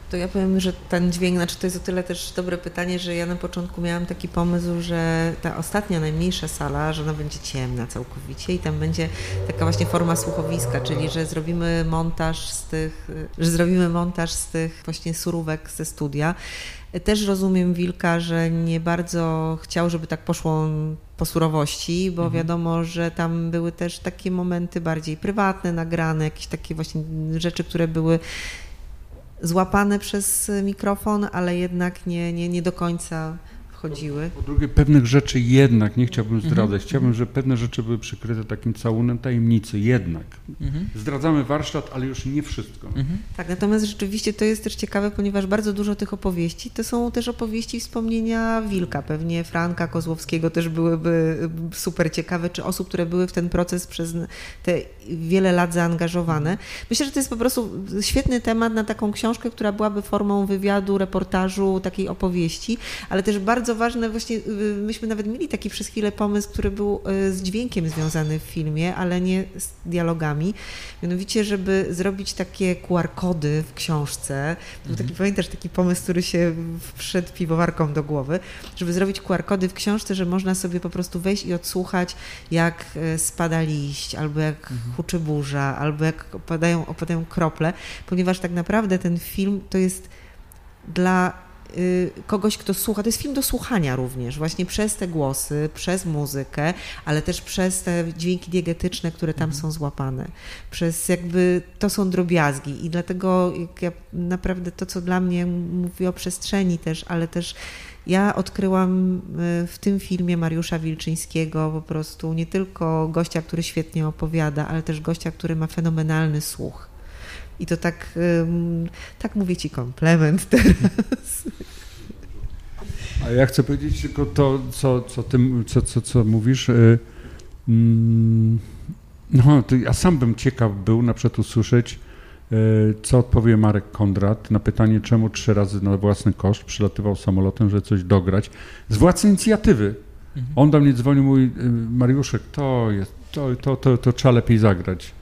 To ja powiem, że ten dźwięk, znaczy to jest o tyle też dobre pytanie, że ja na początku miałam taki pomysł, że ta ostatnia, najmniejsza sala, że ona będzie ciemna całkowicie i tam będzie taka właśnie forma słuchowiska, czyli że zrobimy montaż z tych, że zrobimy montaż z tych właśnie surówek ze studia. Też rozumiem Wilka, że nie bardzo chciał, żeby tak poszło po surowości, bo mhm. wiadomo, że tam były też takie momenty bardziej prywatne, nagrane, jakieś takie właśnie rzeczy, które były złapane przez mikrofon, ale jednak nie, nie, nie do końca wchodziły. Po drugie, pewnych rzeczy jednak, nie chciałbym mhm. zdradzać, mhm. chciałbym, żeby pewne rzeczy były przykryte takim całunem tajemnicy, jednak. Mhm. Zdradzamy warsztat, ale już nie wszystko. Mhm. Tak, natomiast rzeczywiście to jest też ciekawe, ponieważ bardzo dużo tych opowieści to są też opowieści wspomnienia Wilka, pewnie Franka Kozłowskiego też byłyby super ciekawe, czy osób, które były w ten proces przez te wiele lat zaangażowane. Myślę, że to jest po prostu świetny temat na taką książkę, która byłaby formą wywiadu, reportażu, takiej opowieści, ale też bardzo ważne, właśnie y, myśmy nawet mieli taki przez chwilę pomysł, który był y, z dźwiękiem związany w filmie, ale nie z dialogami. Mianowicie, żeby zrobić takie QR-kody w książce. Był taki, mhm. pamiętasz, taki pomysł, który się wszedł piwowarką do głowy, żeby zrobić QR-kody w książce, że można sobie po prostu wejść i odsłuchać, jak y, spada liść, albo jak mhm. Huczy burza, albo jak opadają, opadają krople, ponieważ tak naprawdę ten film to jest dla Y, kogoś, kto słucha. To jest film do słuchania również, właśnie przez te głosy, przez muzykę, ale też przez te dźwięki diegetyczne, które tam mhm. są złapane. Przez jakby, to są drobiazgi i dlatego ja naprawdę to, co dla mnie mówi o przestrzeni też, ale też ja odkryłam y, w tym filmie Mariusza Wilczyńskiego po prostu nie tylko gościa, który świetnie opowiada, ale też gościa, który ma fenomenalny słuch. I to tak, tak mówię ci komplement teraz. A ja chcę powiedzieć tylko to, co, co, ty, co, co, co mówisz. Y, mm, no, ja sam bym ciekaw był na przykład usłyszeć, co odpowie Marek Kondrat na pytanie, czemu trzy razy na własny koszt przylatywał samolotem, żeby coś dograć z własnej inicjatywy. Mhm. On do mnie dzwonił, mówi, y, Mariuszek, to jest, to, to, to, to trzeba lepiej zagrać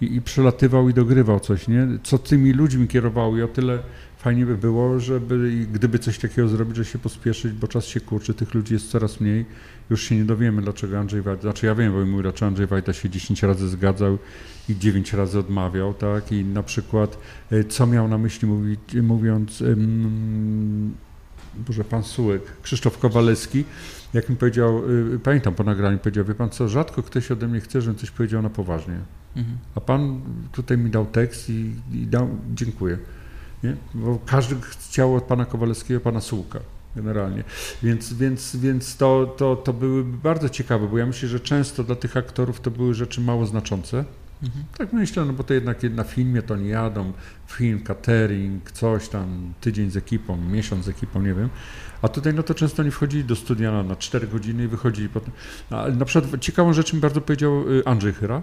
i, i przelatywał i dogrywał coś, nie? Co tymi ludźmi kierowało i o tyle fajnie by było, żeby gdyby coś takiego zrobić, że się pospieszyć, bo czas się kurczy, tych ludzi jest coraz mniej. Już się nie dowiemy, dlaczego Andrzej Wajda, znaczy ja wiem, bo mówi, dlaczego Andrzej Wajda się 10 razy zgadzał i 9 razy odmawiał, tak? I na przykład, e, co miał na myśli mówi, mówiąc, um, Boże, pan Sułek, Krzysztof Kowalewski, jak mi powiedział, y, pamiętam po nagraniu, powiedział, wie pan co, rzadko ktoś ode mnie chce, żebym coś powiedział na poważnie. Mhm. A pan tutaj mi dał tekst i, i dał, dziękuję. Nie? Bo każdy chciał od pana Kowalewskiego pana Sułka generalnie. Więc, więc, więc to, to, to były bardzo ciekawe, bo ja myślę, że często dla tych aktorów to były rzeczy mało znaczące. Mhm. Tak myślę, no bo to jednak na filmie to nie jadą, film, catering, coś tam, tydzień z ekipą, miesiąc z ekipą, nie wiem. A tutaj no to często nie wchodzili do studia na, na 4 godziny i wychodzili potem. A na przykład ciekawą rzecz mi bardzo powiedział y, Andrzej Chyra,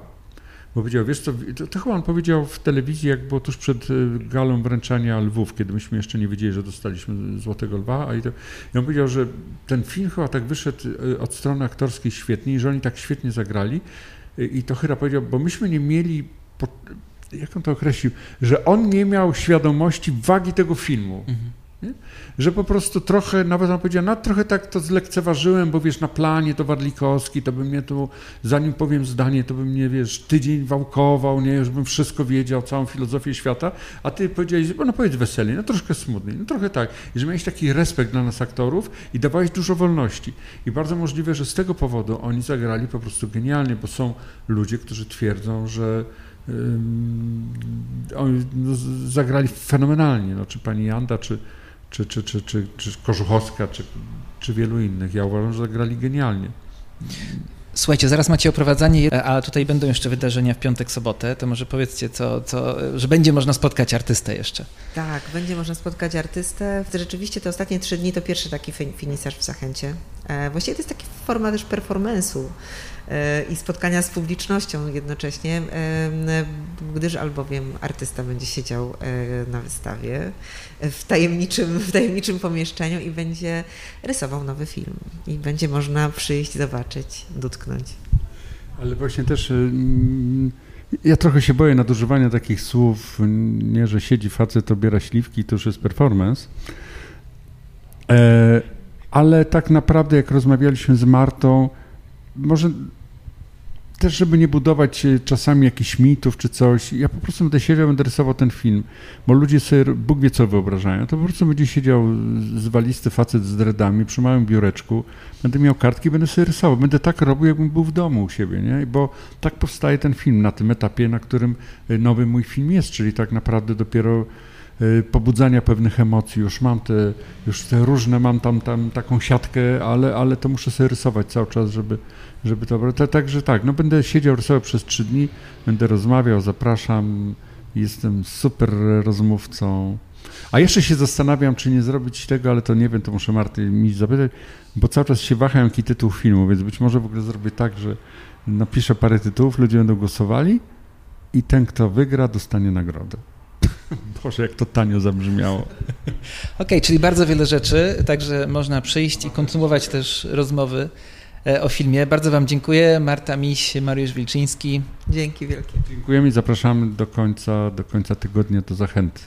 bo powiedział, wiesz co, to, to chyba on powiedział w telewizji, jak było tuż przed y, galą wręczania Lwów, kiedy myśmy jeszcze nie wiedzieli, że dostaliśmy Złotego Lwa, a i, to, i on powiedział, że ten film chyba tak wyszedł y, od strony aktorskiej świetnie że oni tak świetnie zagrali i to Chyra powiedział, bo myśmy nie mieli, jak on to określił, że on nie miał świadomości wagi tego filmu. Mhm. Nie? Że po prostu trochę, nawet on powiedział, no trochę tak to zlekceważyłem, bo wiesz, na planie to Wadlikowski, to by mnie tu, zanim powiem zdanie, to by mnie, wiesz, tydzień wałkował, nie, już bym wszystko wiedział, całą filozofię świata, a ty powiedziałeś, no powiedz weselnie, no troszkę smutniej, no trochę tak, i że miałeś taki respekt dla nas aktorów i dawałeś dużo wolności. I bardzo możliwe, że z tego powodu oni zagrali po prostu genialnie, bo są ludzie, którzy twierdzą, że oni no, zagrali fenomenalnie, no, czy pani Janda, czy czy, czy, czy, czy, czy Kożuchowska, czy, czy wielu innych. Ja uważam, że zagrali genialnie. Słuchajcie, zaraz macie oprowadzanie, a tutaj będą jeszcze wydarzenia w piątek, sobotę. To może powiedzcie, co, co, że będzie można spotkać artystę jeszcze. Tak, będzie można spotkać artystę. Rzeczywiście te ostatnie trzy dni to pierwszy taki finisarz w Zachęcie. E, właściwie to jest taki forma też performance'u i spotkania z publicznością jednocześnie, e, gdyż albowiem artysta będzie siedział na wystawie w tajemniczym, w tajemniczym pomieszczeniu i będzie rysował nowy film. I będzie można przyjść, zobaczyć, dotknąć. Ale właśnie też ja trochę się boję nadużywania takich słów, nie, że siedzi facet, obiera śliwki, to już jest performance. E, ale tak naprawdę, jak rozmawialiśmy z Martą, może też, żeby nie budować e, czasami jakichś mitów czy coś, ja po prostu będę siedział, będę rysował ten film, bo ludzie sobie, Bóg wie co wyobrażają, to po prostu będzie siedział z walisty facet z dreadami przy małym biureczku, będę miał kartki, będę sobie rysował, będę tak robił, jakbym był w domu u siebie, nie? Bo tak powstaje ten film na tym etapie, na którym e, nowy mój film jest, czyli tak naprawdę dopiero Y, pobudzania pewnych emocji. Już mam te, już te różne, mam tam, tam taką siatkę, ale, ale to muszę sobie rysować cały czas, żeby, żeby to... Także tak, no będę siedział, rysował przez trzy dni, będę rozmawiał, zapraszam, jestem super rozmówcą. A jeszcze się zastanawiam, czy nie zrobić tego, ale to nie wiem, to muszę Marty mi zapytać, bo cały czas się waham, jaki tytuł filmu, więc być może w ogóle zrobię tak, że napiszę parę tytułów, ludzie będą głosowali i ten, kto wygra, dostanie nagrodę. (laughs) Boże, jak to tanio zabrzmiało. (laughs) Okej, okay, czyli bardzo wiele rzeczy, także można przyjść i kontynuować też rozmowy o filmie. Bardzo Wam dziękuję. Marta Miś, Mariusz Wilczyński. Dzięki wielkie. Dziękujemy i zapraszamy do końca, do końca tygodnia do zachęty.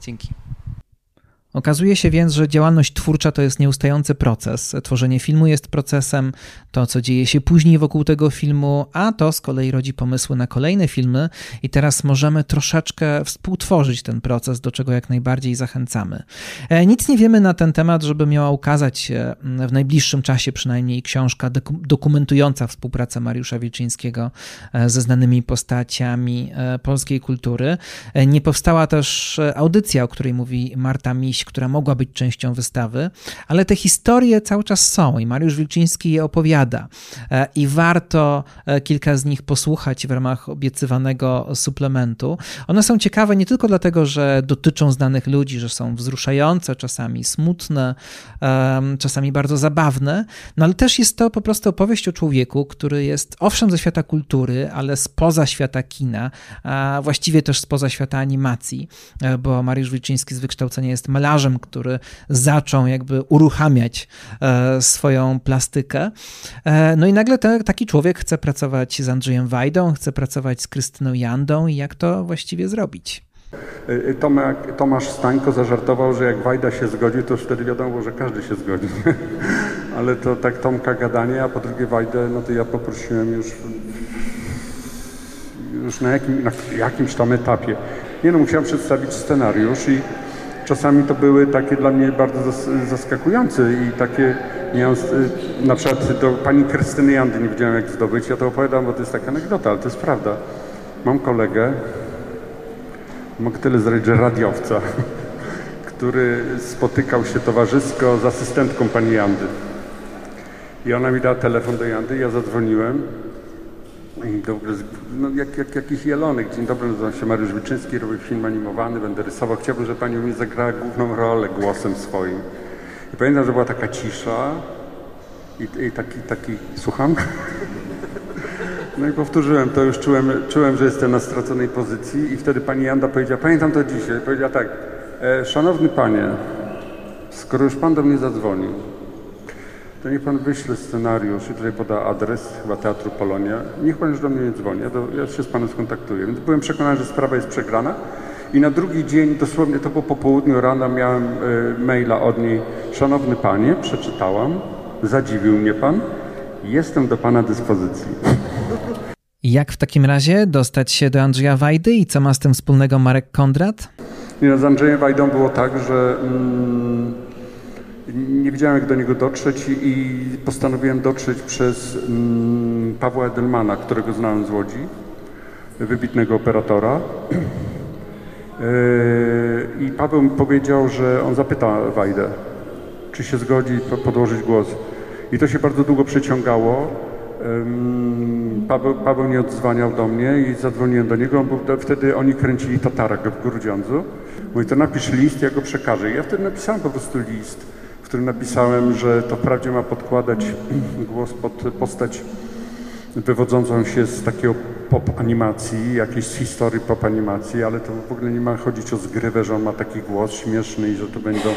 Dzięki. Okazuje się więc, że działalność twórcza to jest nieustający proces. Tworzenie filmu jest procesem, to co dzieje się później wokół tego filmu, a to z kolei rodzi pomysły na kolejne filmy i teraz możemy troszeczkę współtworzyć ten proces, do czego jak najbardziej zachęcamy. E, nic nie wiemy na ten temat, żeby miała ukazać się w najbliższym czasie przynajmniej książka dokumentująca współpracę Mariusza Wilczyńskiego e, ze znanymi postaciami e, polskiej kultury. Nie powstała też audycja, o której mówi Marta Miś, która mogła być częścią wystawy, ale te historie cały czas są i Mariusz Wilczyński je opowiada. E, I warto e, kilka z nich posłuchać w ramach obiecywanego suplementu. One są ciekawe nie tylko dlatego, że dotyczą znanych ludzi, że są wzruszające, czasami smutne, czasami bardzo zabawne, no ale też jest to po prostu opowieść o człowieku, który jest owszem ze świata kultury, ale spoza świata kina, a właściwie też spoza świata animacji, e, bo Mariusz Wilczyński z wykształcenia jest malarzem, malarzem, który zaczął jakby uruchamiać e, swoją plastykę. E, no i nagle te, taki człowiek chce pracować z Andrzejem Wajdą, chce pracować z Krystyną Jandą i jak to właściwie zrobić? E, Tomek, Tomasz Stańko zażartował, że jak Wajda się zgodził, to wtedy wiadomo, że każdy się zgodzi. (laughs) Ale to tak Tomka gadanie, a po drugie Wajdę, no to ja poprosiłem już, już na, jakim, na jakimś tam etapie. Nie no, musiałem przedstawić scenariusz i czasami to były takie dla mnie bardzo zaskakujące i takie miałem, na przykład do pani Krystyny Jandy nie wiedziałem jak zdobyć, ja to opowiadam, bo to jest taka anegdota, ale to jest prawda. Mam kolegę, mogę tyle zrobić, że radiowca, (laughs) który spotykał się towarzysko z asystentką pani Jandy. I ona mi dała telefon do Jandy, ja zadzwoniłem no, jak, jak jakiś jelonek. Dzień dobry, nazywam się Mariusz Wilczyński, robię film animowany, będę rysował. Chciałbym, żeby Pani mi zagrała główną rolę głosem swoim. I pamiętam, że była taka cisza i, i taki, taki, słucham? (laughs) No i powtórzyłem to, już czułem, czułem, że jestem na straconej pozycji i wtedy pani Janda powiedziała, pamiętam to dzisiaj, powiedziała tak, e, szanowny panie, skoro już pan do mnie zadzwonił, to niech pan wyśle scenariusz i tutaj poda adres, chyba Teatru Polonia. Niech pan już do mnie nie dzwoni, ja, do, ja się z panem skontaktuję. Więc byłem przekonany, że sprawa jest przegrana. I na drugi dzień, dosłownie to było po południu rano, miałem y, maila od niej. Szanowny panie, przeczytałam, zadziwił mnie pan, jestem do pana dyspozycji. Jak w takim razie dostać się do Andrzeja Wajdy i co ma z tym wspólnego Marek Kondrat? Nie, no, z Andrzejem Wajdą było tak, że... Mm, nie wiedziałem, jak do niego dotrzeć i postanowiłem dotrzeć przez mm, Pawła Edelmana, którego znałem z Łodzi, wybitnego operatora. Yy, (clears throat) I Paweł powiedział, że on zapyta Wajdę, czy się zgodzi podłożyć głos. I to się bardzo długo przeciągało. Paweł, Paweł nie odzwaniał do mnie i zadzwoniłem do niego, bo wtedy oni kręcili Tatara w Grudziądzu. Mówi, to napisz list, ja go przekażę. I ja wtedy napisałem po prostu list, którym napisałem, że to wprawdzie ma podkładać (clears throat) głos pod postać wywodzącą się z takiego pop animacji, jakiejś historii pop animacji, ale to w ogóle nie ma chodzić o zgrywę, że on ma taki głos śmieszny i że to będą...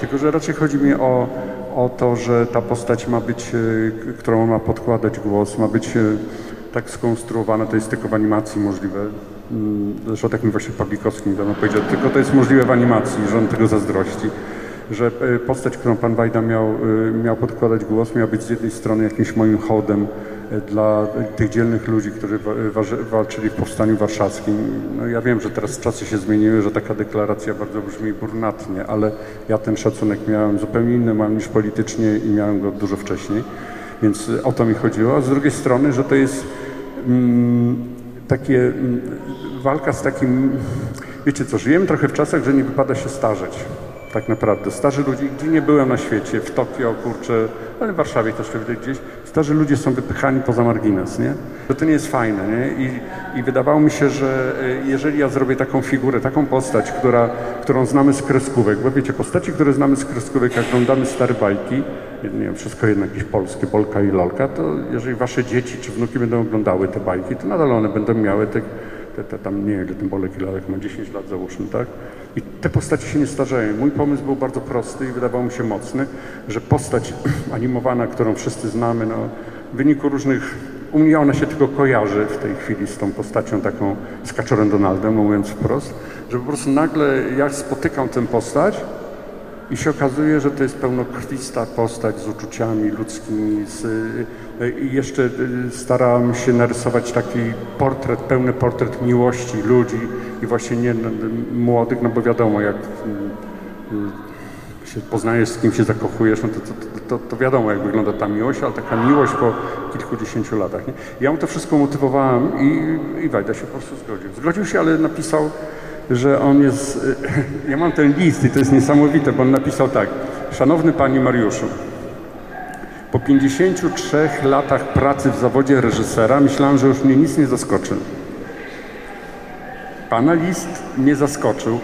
Tylko, że raczej chodzi mi o, o to, że ta postać ma być, e, którą ma podkładać głos, ma być e, tak skonstruowana, to jest tylko w animacji możliwe. Mm, zresztą tak mi właśnie Pawlikowski niedawno powiedział, tylko to jest możliwe w animacji, że on tego zazdrości że e, postać, którą pan Wajda miał, miał podkładać głos, miała być z jednej strony jakimś moim hołdem dla tych dzielnych ludzi, którzy walczyli w Powstaniu Warszawskim. No ja wiem, że teraz czasy się zmieniły, że taka deklaracja bardzo brzmi brunatnie, ale ja ten szacunek miałem zupełnie inny mam niż politycznie i miałem go dużo wcześniej, więc o to mi chodziło. A z drugiej strony, że to jest mm, takie mm, walka z takim, wiecie co, żyjemy trochę w czasach, że nie wypada się starzeć tak naprawdę. Starzy ludzie, gdzie nie byłem na świecie, w Tokio, kurczę, ale w Warszawie też pewnie gdzieś, starzy ludzie są wypychani poza margines, nie? To, to nie jest fajne, nie? I, I wydawało mi się, że e, jeżeli ja zrobię taką figurę, taką postać, która, którą znamy z kreskówek, bo wiecie, postaci, które znamy z kreskówek, jak oglądamy stare bajki, nie wiem, wszystko jedno jakieś polskie, Polka i Lolka, to jeżeli wasze dzieci czy wnuki będą oglądały te bajki, to nadal one będą miały te, te, te tam, nie wiem, ten Bolek i Lolek ma 10 lat załóżmy, tak? I te postacie się nie starzeją. Mój pomysł był bardzo prosty i wydawał mi się mocny, że postać (clears throat) animowana, którą wszyscy znamy, no, w wyniku różnych u mnie ona się tylko kojarzy w tej chwili z tą postacią taką, z Kaczorem Donaldem, mówiąc wprost, że po prostu nagle ja spotykam tę postać i się okazuje, że to jest pełnokrwista postać z uczuciami ludzkimi, z, i jeszcze staram się narysować taki portret, pełny portret miłości ludzi i właśnie nie młodych, no bo wiadomo, jak się poznajesz, z kim się zakochujesz, no to, to, to, to, wiadomo, jak wygląda ta miłość, ale taka miłość po kilkudziesięciu latach. Nie? Ja mu to wszystko motywowałem i, i Wajda się po prostu zgodził. Zgodził się, ale napisał, że on jest... (clears throat) Ja mam ten list i to jest niesamowite, bo on napisał tak. Szanowny Panie Mariuszu, po 53 latach pracy w zawodzie reżysera myślałem, że już mnie nic nie zaskoczy. Pana list mnie zaskoczył,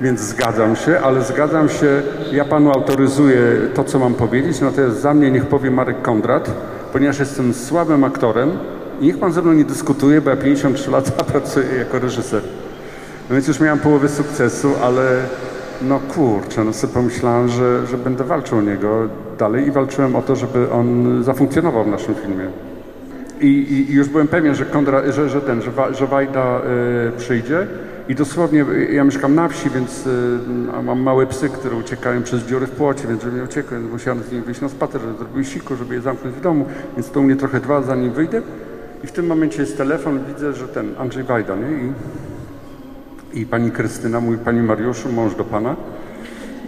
więc zgadzam się, ale zgadzam się, ja panu autoryzuję to, co mam powiedzieć, natomiast za mnie niech powie Marek Kondrat, ponieważ jestem słabym aktorem i niech pan ze mną nie dyskutuje, bo ja 53 lata (laughs) pracuję jako reżyser. No więc już miałem połowę sukcesu, ale no kurczę, no sobie pomyślałem, że, że będę walczył o niego dalej i walczyłem o to, żeby on zafunkcjonował w naszym filmie. I, i, i już byłem pewien, że, Kondra, że, że ten, że, że Wajda y, przyjdzie i dosłownie, ja mieszkam na wsi, więc y, mam małe psy, które uciekają przez dziury w płocie, więc żeby nie uciekły, musiałem z nimi wyjść na spacer, żeby zrobił siku, żeby je zamknąć w domu, więc to u mnie trochę trwa, zanim wyjdę. I w tym momencie jest telefon, widzę, że ten Andrzej Wajda, nie? I, i pani Krystyna, mój pani Mariuszu, mąż do pana.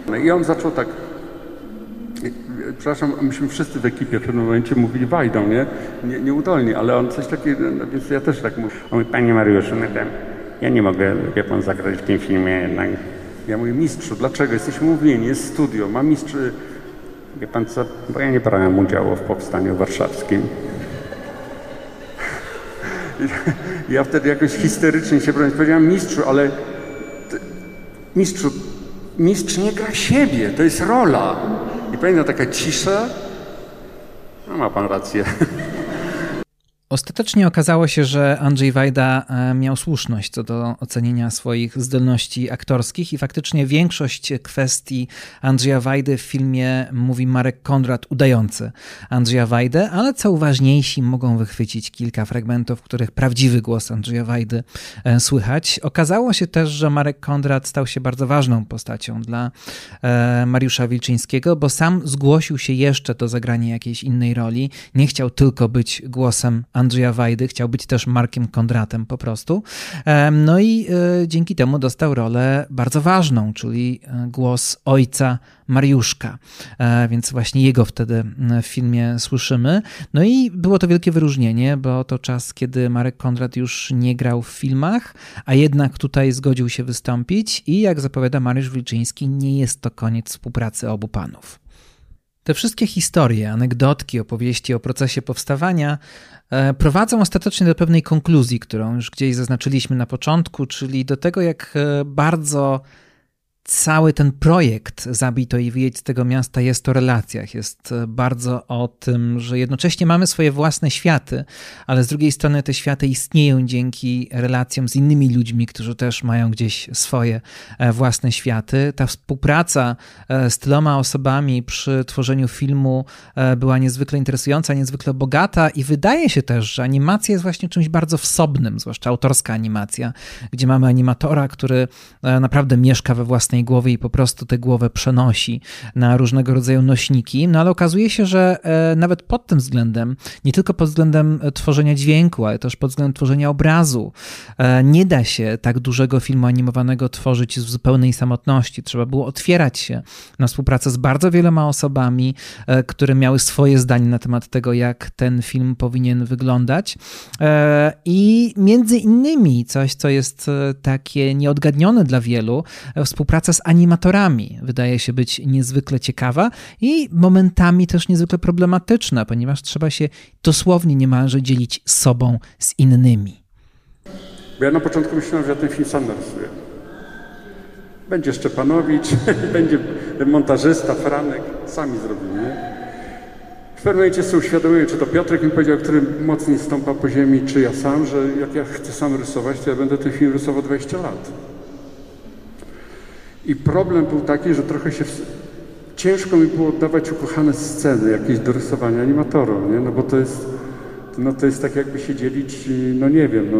No i on zaczął tak, przepraszam, myśmy wszyscy w ekipie w pewnym momencie mówili Wajdą, nie? nie? Nieudolnie, ale on coś takiego, no, więc ja też tak mówię. On mówi, panie Mariuszu, no ten, ja nie mogę, wie pan, zagrać w tym filmie jednak. Ja mówię, mistrzu, dlaczego? Jesteśmy umówieni, jest studio, ma mistrz... Wie pan co, bo ja nie brałem udziału w powstaniu warszawskim. (laughs) Ja wtedy jakoś histerycznie się. Powiedziałem, mistrzu, ale mistrzu, mistrz nie gra siebie, to jest rola. I pamiętam taka cisza. No ma pan rację. (laughs) Ostatecznie okazało się, że Andrzej Wajda e, miał słuszność co do ocenienia swoich zdolności aktorskich i faktycznie większość kwestii Andrzeja Wajdy w filmie mówi Marek Kondrat udający Andrzeja Wajdę, ale co uważniejsi mogą wychwycić kilka fragmentów, w których prawdziwy głos Andrzeja Wajdy e, słychać. Okazało się też, że Marek Kondrat stał się bardzo ważną postacią dla e, Mariusza Wilczyńskiego, bo sam zgłosił się jeszcze do zagrania jakiejś innej roli. Nie chciał tylko być głosem Wajdy, chciał być też Markiem Kondratem po prostu. No i e, dzięki temu dostał rolę bardzo ważną, czyli e, głos ojca Mariuszka, e, więc właśnie jego wtedy w filmie słyszymy. No i było to wielkie wyróżnienie, bo to czas, kiedy Marek Kondrat już nie grał w filmach, a jednak tutaj zgodził się wystąpić i jak zapowiada Mariusz Wilczyński, nie jest to koniec współpracy obu panów. Te wszystkie historie, anegdotki, opowieści o procesie powstawania prowadzą ostatecznie do pewnej konkluzji, którą już gdzieś zaznaczyliśmy na początku, czyli do tego, jak e, bardzo cały ten projekt Zabij to i wyjedź z tego miasta jest o relacjach. Jest e, bardzo o tym, że jednocześnie mamy swoje własne światy, ale z drugiej strony te światy istnieją dzięki relacjom z innymi ludźmi, którzy też mają gdzieś swoje e, własne światy. Ta współpraca e, z tyloma osobami przy tworzeniu filmu była niezwykle interesująca, niezwykle bogata i wydaje się też, że animacja jest właśnie czymś bardzo wsobnym, zwłaszcza autorska animacja, gdzie mamy animatora, który naprawdę mieszka we własnej własnej głowy i po prostu tę głowę przenosi na różnego rodzaju nośniki. No ale okazuje się, że e, nawet pod tym względem, nie tylko pod względem e, tworzenia dźwięku, ale też pod względem tworzenia obrazu, e, nie da się tak dużego filmu animowanego tworzyć w zupełnej samotności. Trzeba było otwierać się na współpracę z bardzo wieloma osobami, które miały swoje zdanie na temat tego, jak ten film powinien wyglądać. I między innymi coś, co jest takie nieodgadnione dla wielu, współpraca praca z animatorami wydaje się być niezwykle ciekawa i momentami też niezwykle problematyczna, ponieważ trzeba się dosłownie niemalże dzielić sobą z innymi. Bo ja na początku myślałem, że ja ten film sam narysuję. Będzie Szczepanowicz, (laughs) będzie montażysta, Franek, sami zrobimy. W pewnym momencie sobie uświadomiłem, czy to Piotrek mi powiedział, który mocniej stąpa po ziemi, czy ja sam, że jak ja chcę sam rysować, to ja będę ten film rysował 20 lat. I problem był taki, że trochę się ciężko mi było oddawać ukochane sceny jakieś do rysowania animatorom, nie? No bo to jest, no to jest tak jakby się dzielić, no nie wiem, no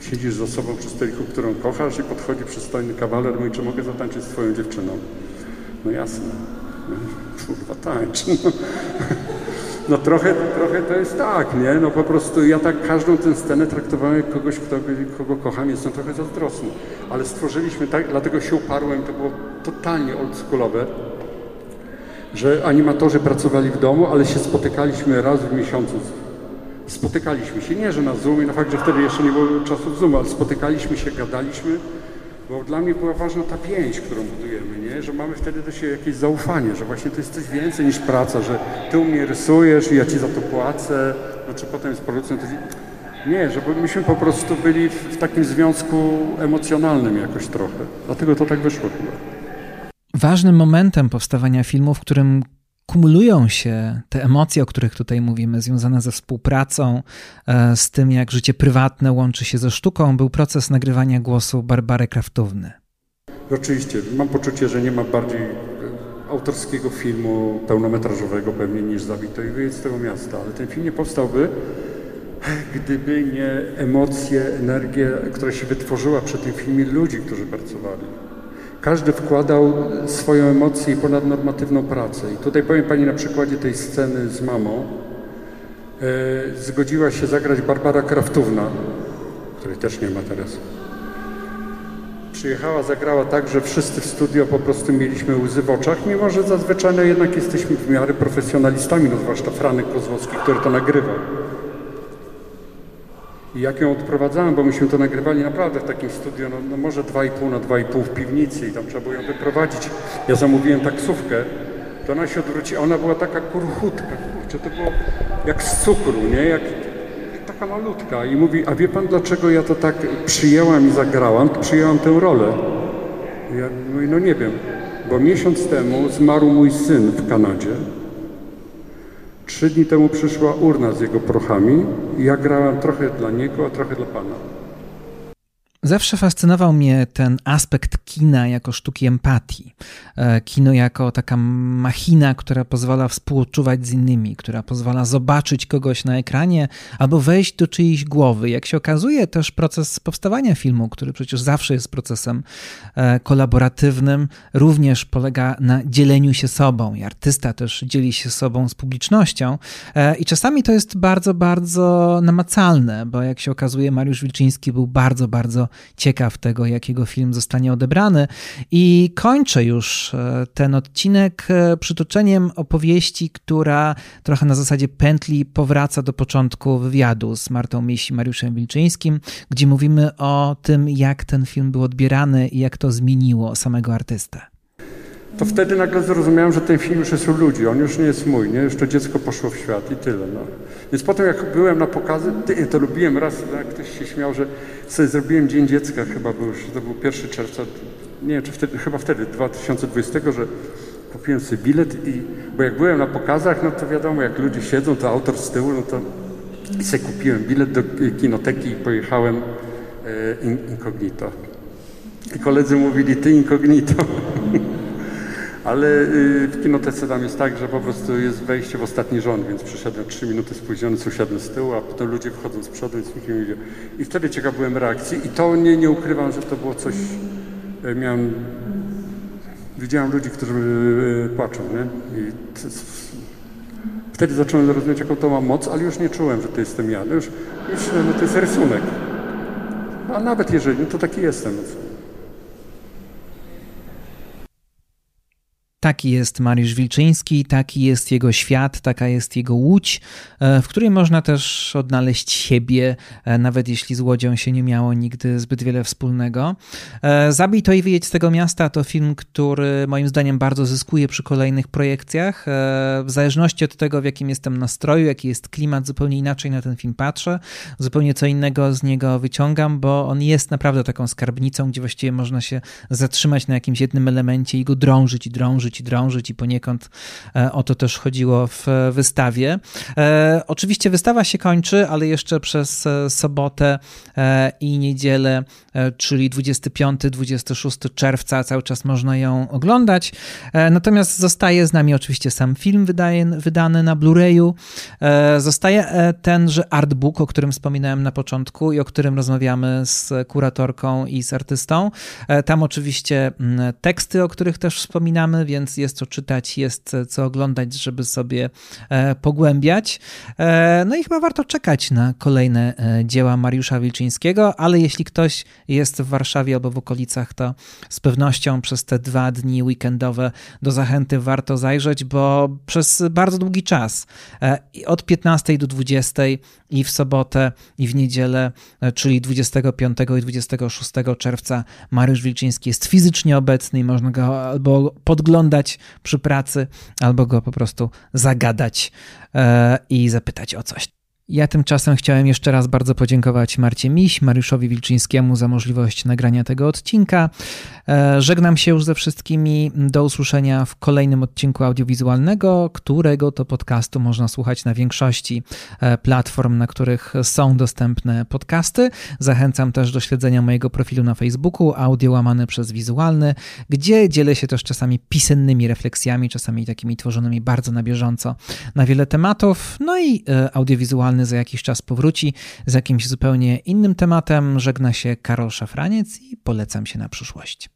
siedzisz z osobą przy stoliku, którą kochasz i podchodzi przystojny kawaler, mówi, czy mogę zatańczyć z twoją dziewczyną? No jasne. Kurwa, tańcz. No. No trochę, trochę to jest tak, nie? No po prostu ja tak każdą tę scenę traktowałem jak kogoś, kto, kogo kocham, jestem trochę zazdrosny. Ale stworzyliśmy tak, dlatego się uparłem, to było totalnie oldschoolowe, że animatorzy pracowali w domu, ale się spotykaliśmy raz w miesiącu. Spotykaliśmy się, nie że na Zoomie, na fakt, że wtedy jeszcze nie było czasów Zoom, ale spotykaliśmy się, gadaliśmy, bo dla mnie była ważna ta więź, którą budujemy, nie? że mamy wtedy do siebie jakieś zaufanie, że właśnie to jest coś więcej niż praca, że ty u mnie rysujesz i ja ci za to płacę, no czy potem jest producent. Nie, żeby myśmy po prostu byli w, w takim związku emocjonalnym jakoś trochę. Dlatego to tak wyszło chyba. Ważnym momentem powstawania filmu, w którym kumulują się te emocje, o których tutaj mówimy, związane ze współpracą, e, z tym, jak życie prywatne łączy się ze sztuką, był proces nagrywania głosu Barbary Kraftówny. Oczywiście, mam poczucie, że nie ma bardziej e, autorskiego filmu pełnometrażowego pewnie niż wyjedź z tego miasta, ale ten film nie powstałby, gdyby nie emocje, energie, która się wytworzyła przy tym filmie ludzi, którzy pracowali. Każdy wkładał swoją emocję i ponadnormatywną pracę. I tutaj powiem Pani na przykładzie tej sceny z mamą. E, zgodziła się zagrać Barbara Kraftówna, której też nie ma teraz. Przyjechała, zagrała tak, że wszyscy w studio po prostu mieliśmy łzy w oczach, mimo że zazwyczaj no, jednak jesteśmy w miarę profesjonalistami, no zwłaszcza Franek Kozłowski, który to nagrywa. I jak ją odprowadzałem, bo myśmy to nagrywali naprawdę w takim studio, no, no może 2,5 na 2,5 w piwnicy i tam trzeba było ją wyprowadzić. Ja zamówiłem taksówkę, to ona się odwróci, ona była taka kurchutka, kurczę, to było jak z cukru, nie? Jak, taka malutka. I mówi, a wie pan dlaczego ja to tak przyjęłam i zagrałam? Przyjęłam tę rolę. Ja mówię, no nie wiem, bo miesiąc temu zmarł mój syn w Kanadzie. Trzy dni temu przyszła urna z jego prochami i ja grałem trochę dla niego, a trochę dla Pana. Zawsze fascynował mnie ten aspekt kina jako sztuki empatii. E, kino jako taka machina, która pozwala współczuwać z innymi, która pozwala zobaczyć kogoś na ekranie albo wejść do czyjejś głowy. Jak się okazuje, też proces powstawania filmu, który przecież zawsze jest procesem e, kolaboratywnym, również polega na dzieleniu się sobą. I artysta też dzieli się sobą z publicznością. E, I czasami to jest bardzo, bardzo namacalne, bo jak się okazuje, Mariusz Wilczyński był bardzo, bardzo ciekaw tego, jakiego film zostanie odebrany. I kończę już e, ten odcinek e, przytoczeniem opowieści, która trochę na zasadzie pętli powraca do początku wywiadu z Martą Mieś i Mariuszem Wilczyńskim, gdzie mówimy o tym, jak ten film był odbierany i jak to zmieniło samego artystę. To wtedy nagle zrozumiałem, że ten film już jest u ludzi, on już nie jest mój, nie? Już to dziecko poszło w świat i tyle, no. Więc potem jak byłem na pokazy, to lubiłem raz, jak ktoś się śmiał, że sobie zrobiłem Dzień Dziecka, chyba był już, to był 1 czerwca, nie wiem, czy wtedy, chyba wtedy, 2020, że kupiłem sobie bilet i, bo jak byłem na pokazach, no to wiadomo, jak ludzie siedzą, to autor z tyłu, no to sobie kupiłem bilet do kinoteki i pojechałem e, in, incognito. I koledzy mówili, ty incognito. (laughs) Ale y, w kinotece tam jest tak, że po prostu jest wejście w ostatni rząd, więc przyszedłem trzy minuty spóźniony, usiadłem z tyłu, a potem ludzie wchodzą z przodu, więc nikt nie widział. I wtedy ciekaw byłem reakcji i to nie, nie ukrywam, że to było coś, e, miałem, widziałem ludzi, którzy e, płaczą, nie? I wtedy zacząłem rozumieć, jaką to ma moc, ale już nie czułem, że to jestem ja. No już, już no to jest rysunek. A nawet jeżeli, no to taki jestem. No co? Taki jest Mariusz Wilczyński, taki jest jego świat, taka jest jego łódź, e, w której można też odnaleźć siebie, e, nawet jeśli z łodzią się nie miało nigdy zbyt wiele wspólnego. E, Zabij to i wyjedź z tego miasta to film, który moim zdaniem bardzo zyskuje przy kolejnych projekcjach. W zależności od tego, w jakim jestem nastroju, jaki jest klimat, zupełnie inaczej na ten film patrzę, zupełnie co innego z niego wyciągam, bo on jest naprawdę taką skarbnicą, gdzie właściwie można się zatrzymać na jakimś jednym elemencie i go drążyć i drążyć drążyć i drążyć i poniekąd e, o to też chodziło w wystawie. E, oczywiście wystawa się kończy, ale jeszcze przez e, sobotę i niedzielę, czyli 25-26 czerwca cały czas można ją oglądać. Natomiast zostaje z nami oczywiście sam film wydany na Blu-rayu. Zostaje tenże artbook, o którym wspominałem na początku i o którym rozmawiamy z kuratorką i z artystą. Tam oczywiście mm, teksty, o których też wspominamy, więc jest co czytać, jest co oglądać, żeby sobie e, pogłębiać. E, no i chyba warto czekać na kolejne e, dzieła Mariusza Wilczyńskiego, ale jeśli ktoś jest w Warszawie albo w okolicach, to z pewnością przez te dwa dni weekendowe do zachęty warto zajrzeć, bo przez bardzo długi czas, od 15 do 20 i w sobotę i w niedzielę, czyli 25 i 26 czerwca Mariusz Wilczyński jest fizycznie obecny i można go albo podglądać przy pracy, albo go po prostu zagadać e, i zapytać o coś. Ja tymczasem chciałem jeszcze raz bardzo podziękować Marcie Miś, Mariuszowi Wilczyńskiemu za możliwość nagrania tego odcinka. E, żegnam się już ze wszystkimi. Do usłyszenia w kolejnym odcinku audiowizualnego, którego to podcastu można słuchać na większości e, platform, na których są dostępne podcasty. Zachęcam też do śledzenia mojego profilu na Facebooku, audio łamane przez wizualny, gdzie dzielę się też czasami pisemnymi refleksjami, czasami takimi tworzonymi bardzo na bieżąco na wiele tematów. No i e, audiowizualny za jakiś czas powróci z jakimś zupełnie innym tematem. Żegna się Karol Szafraniec i polecam się na przyszłość.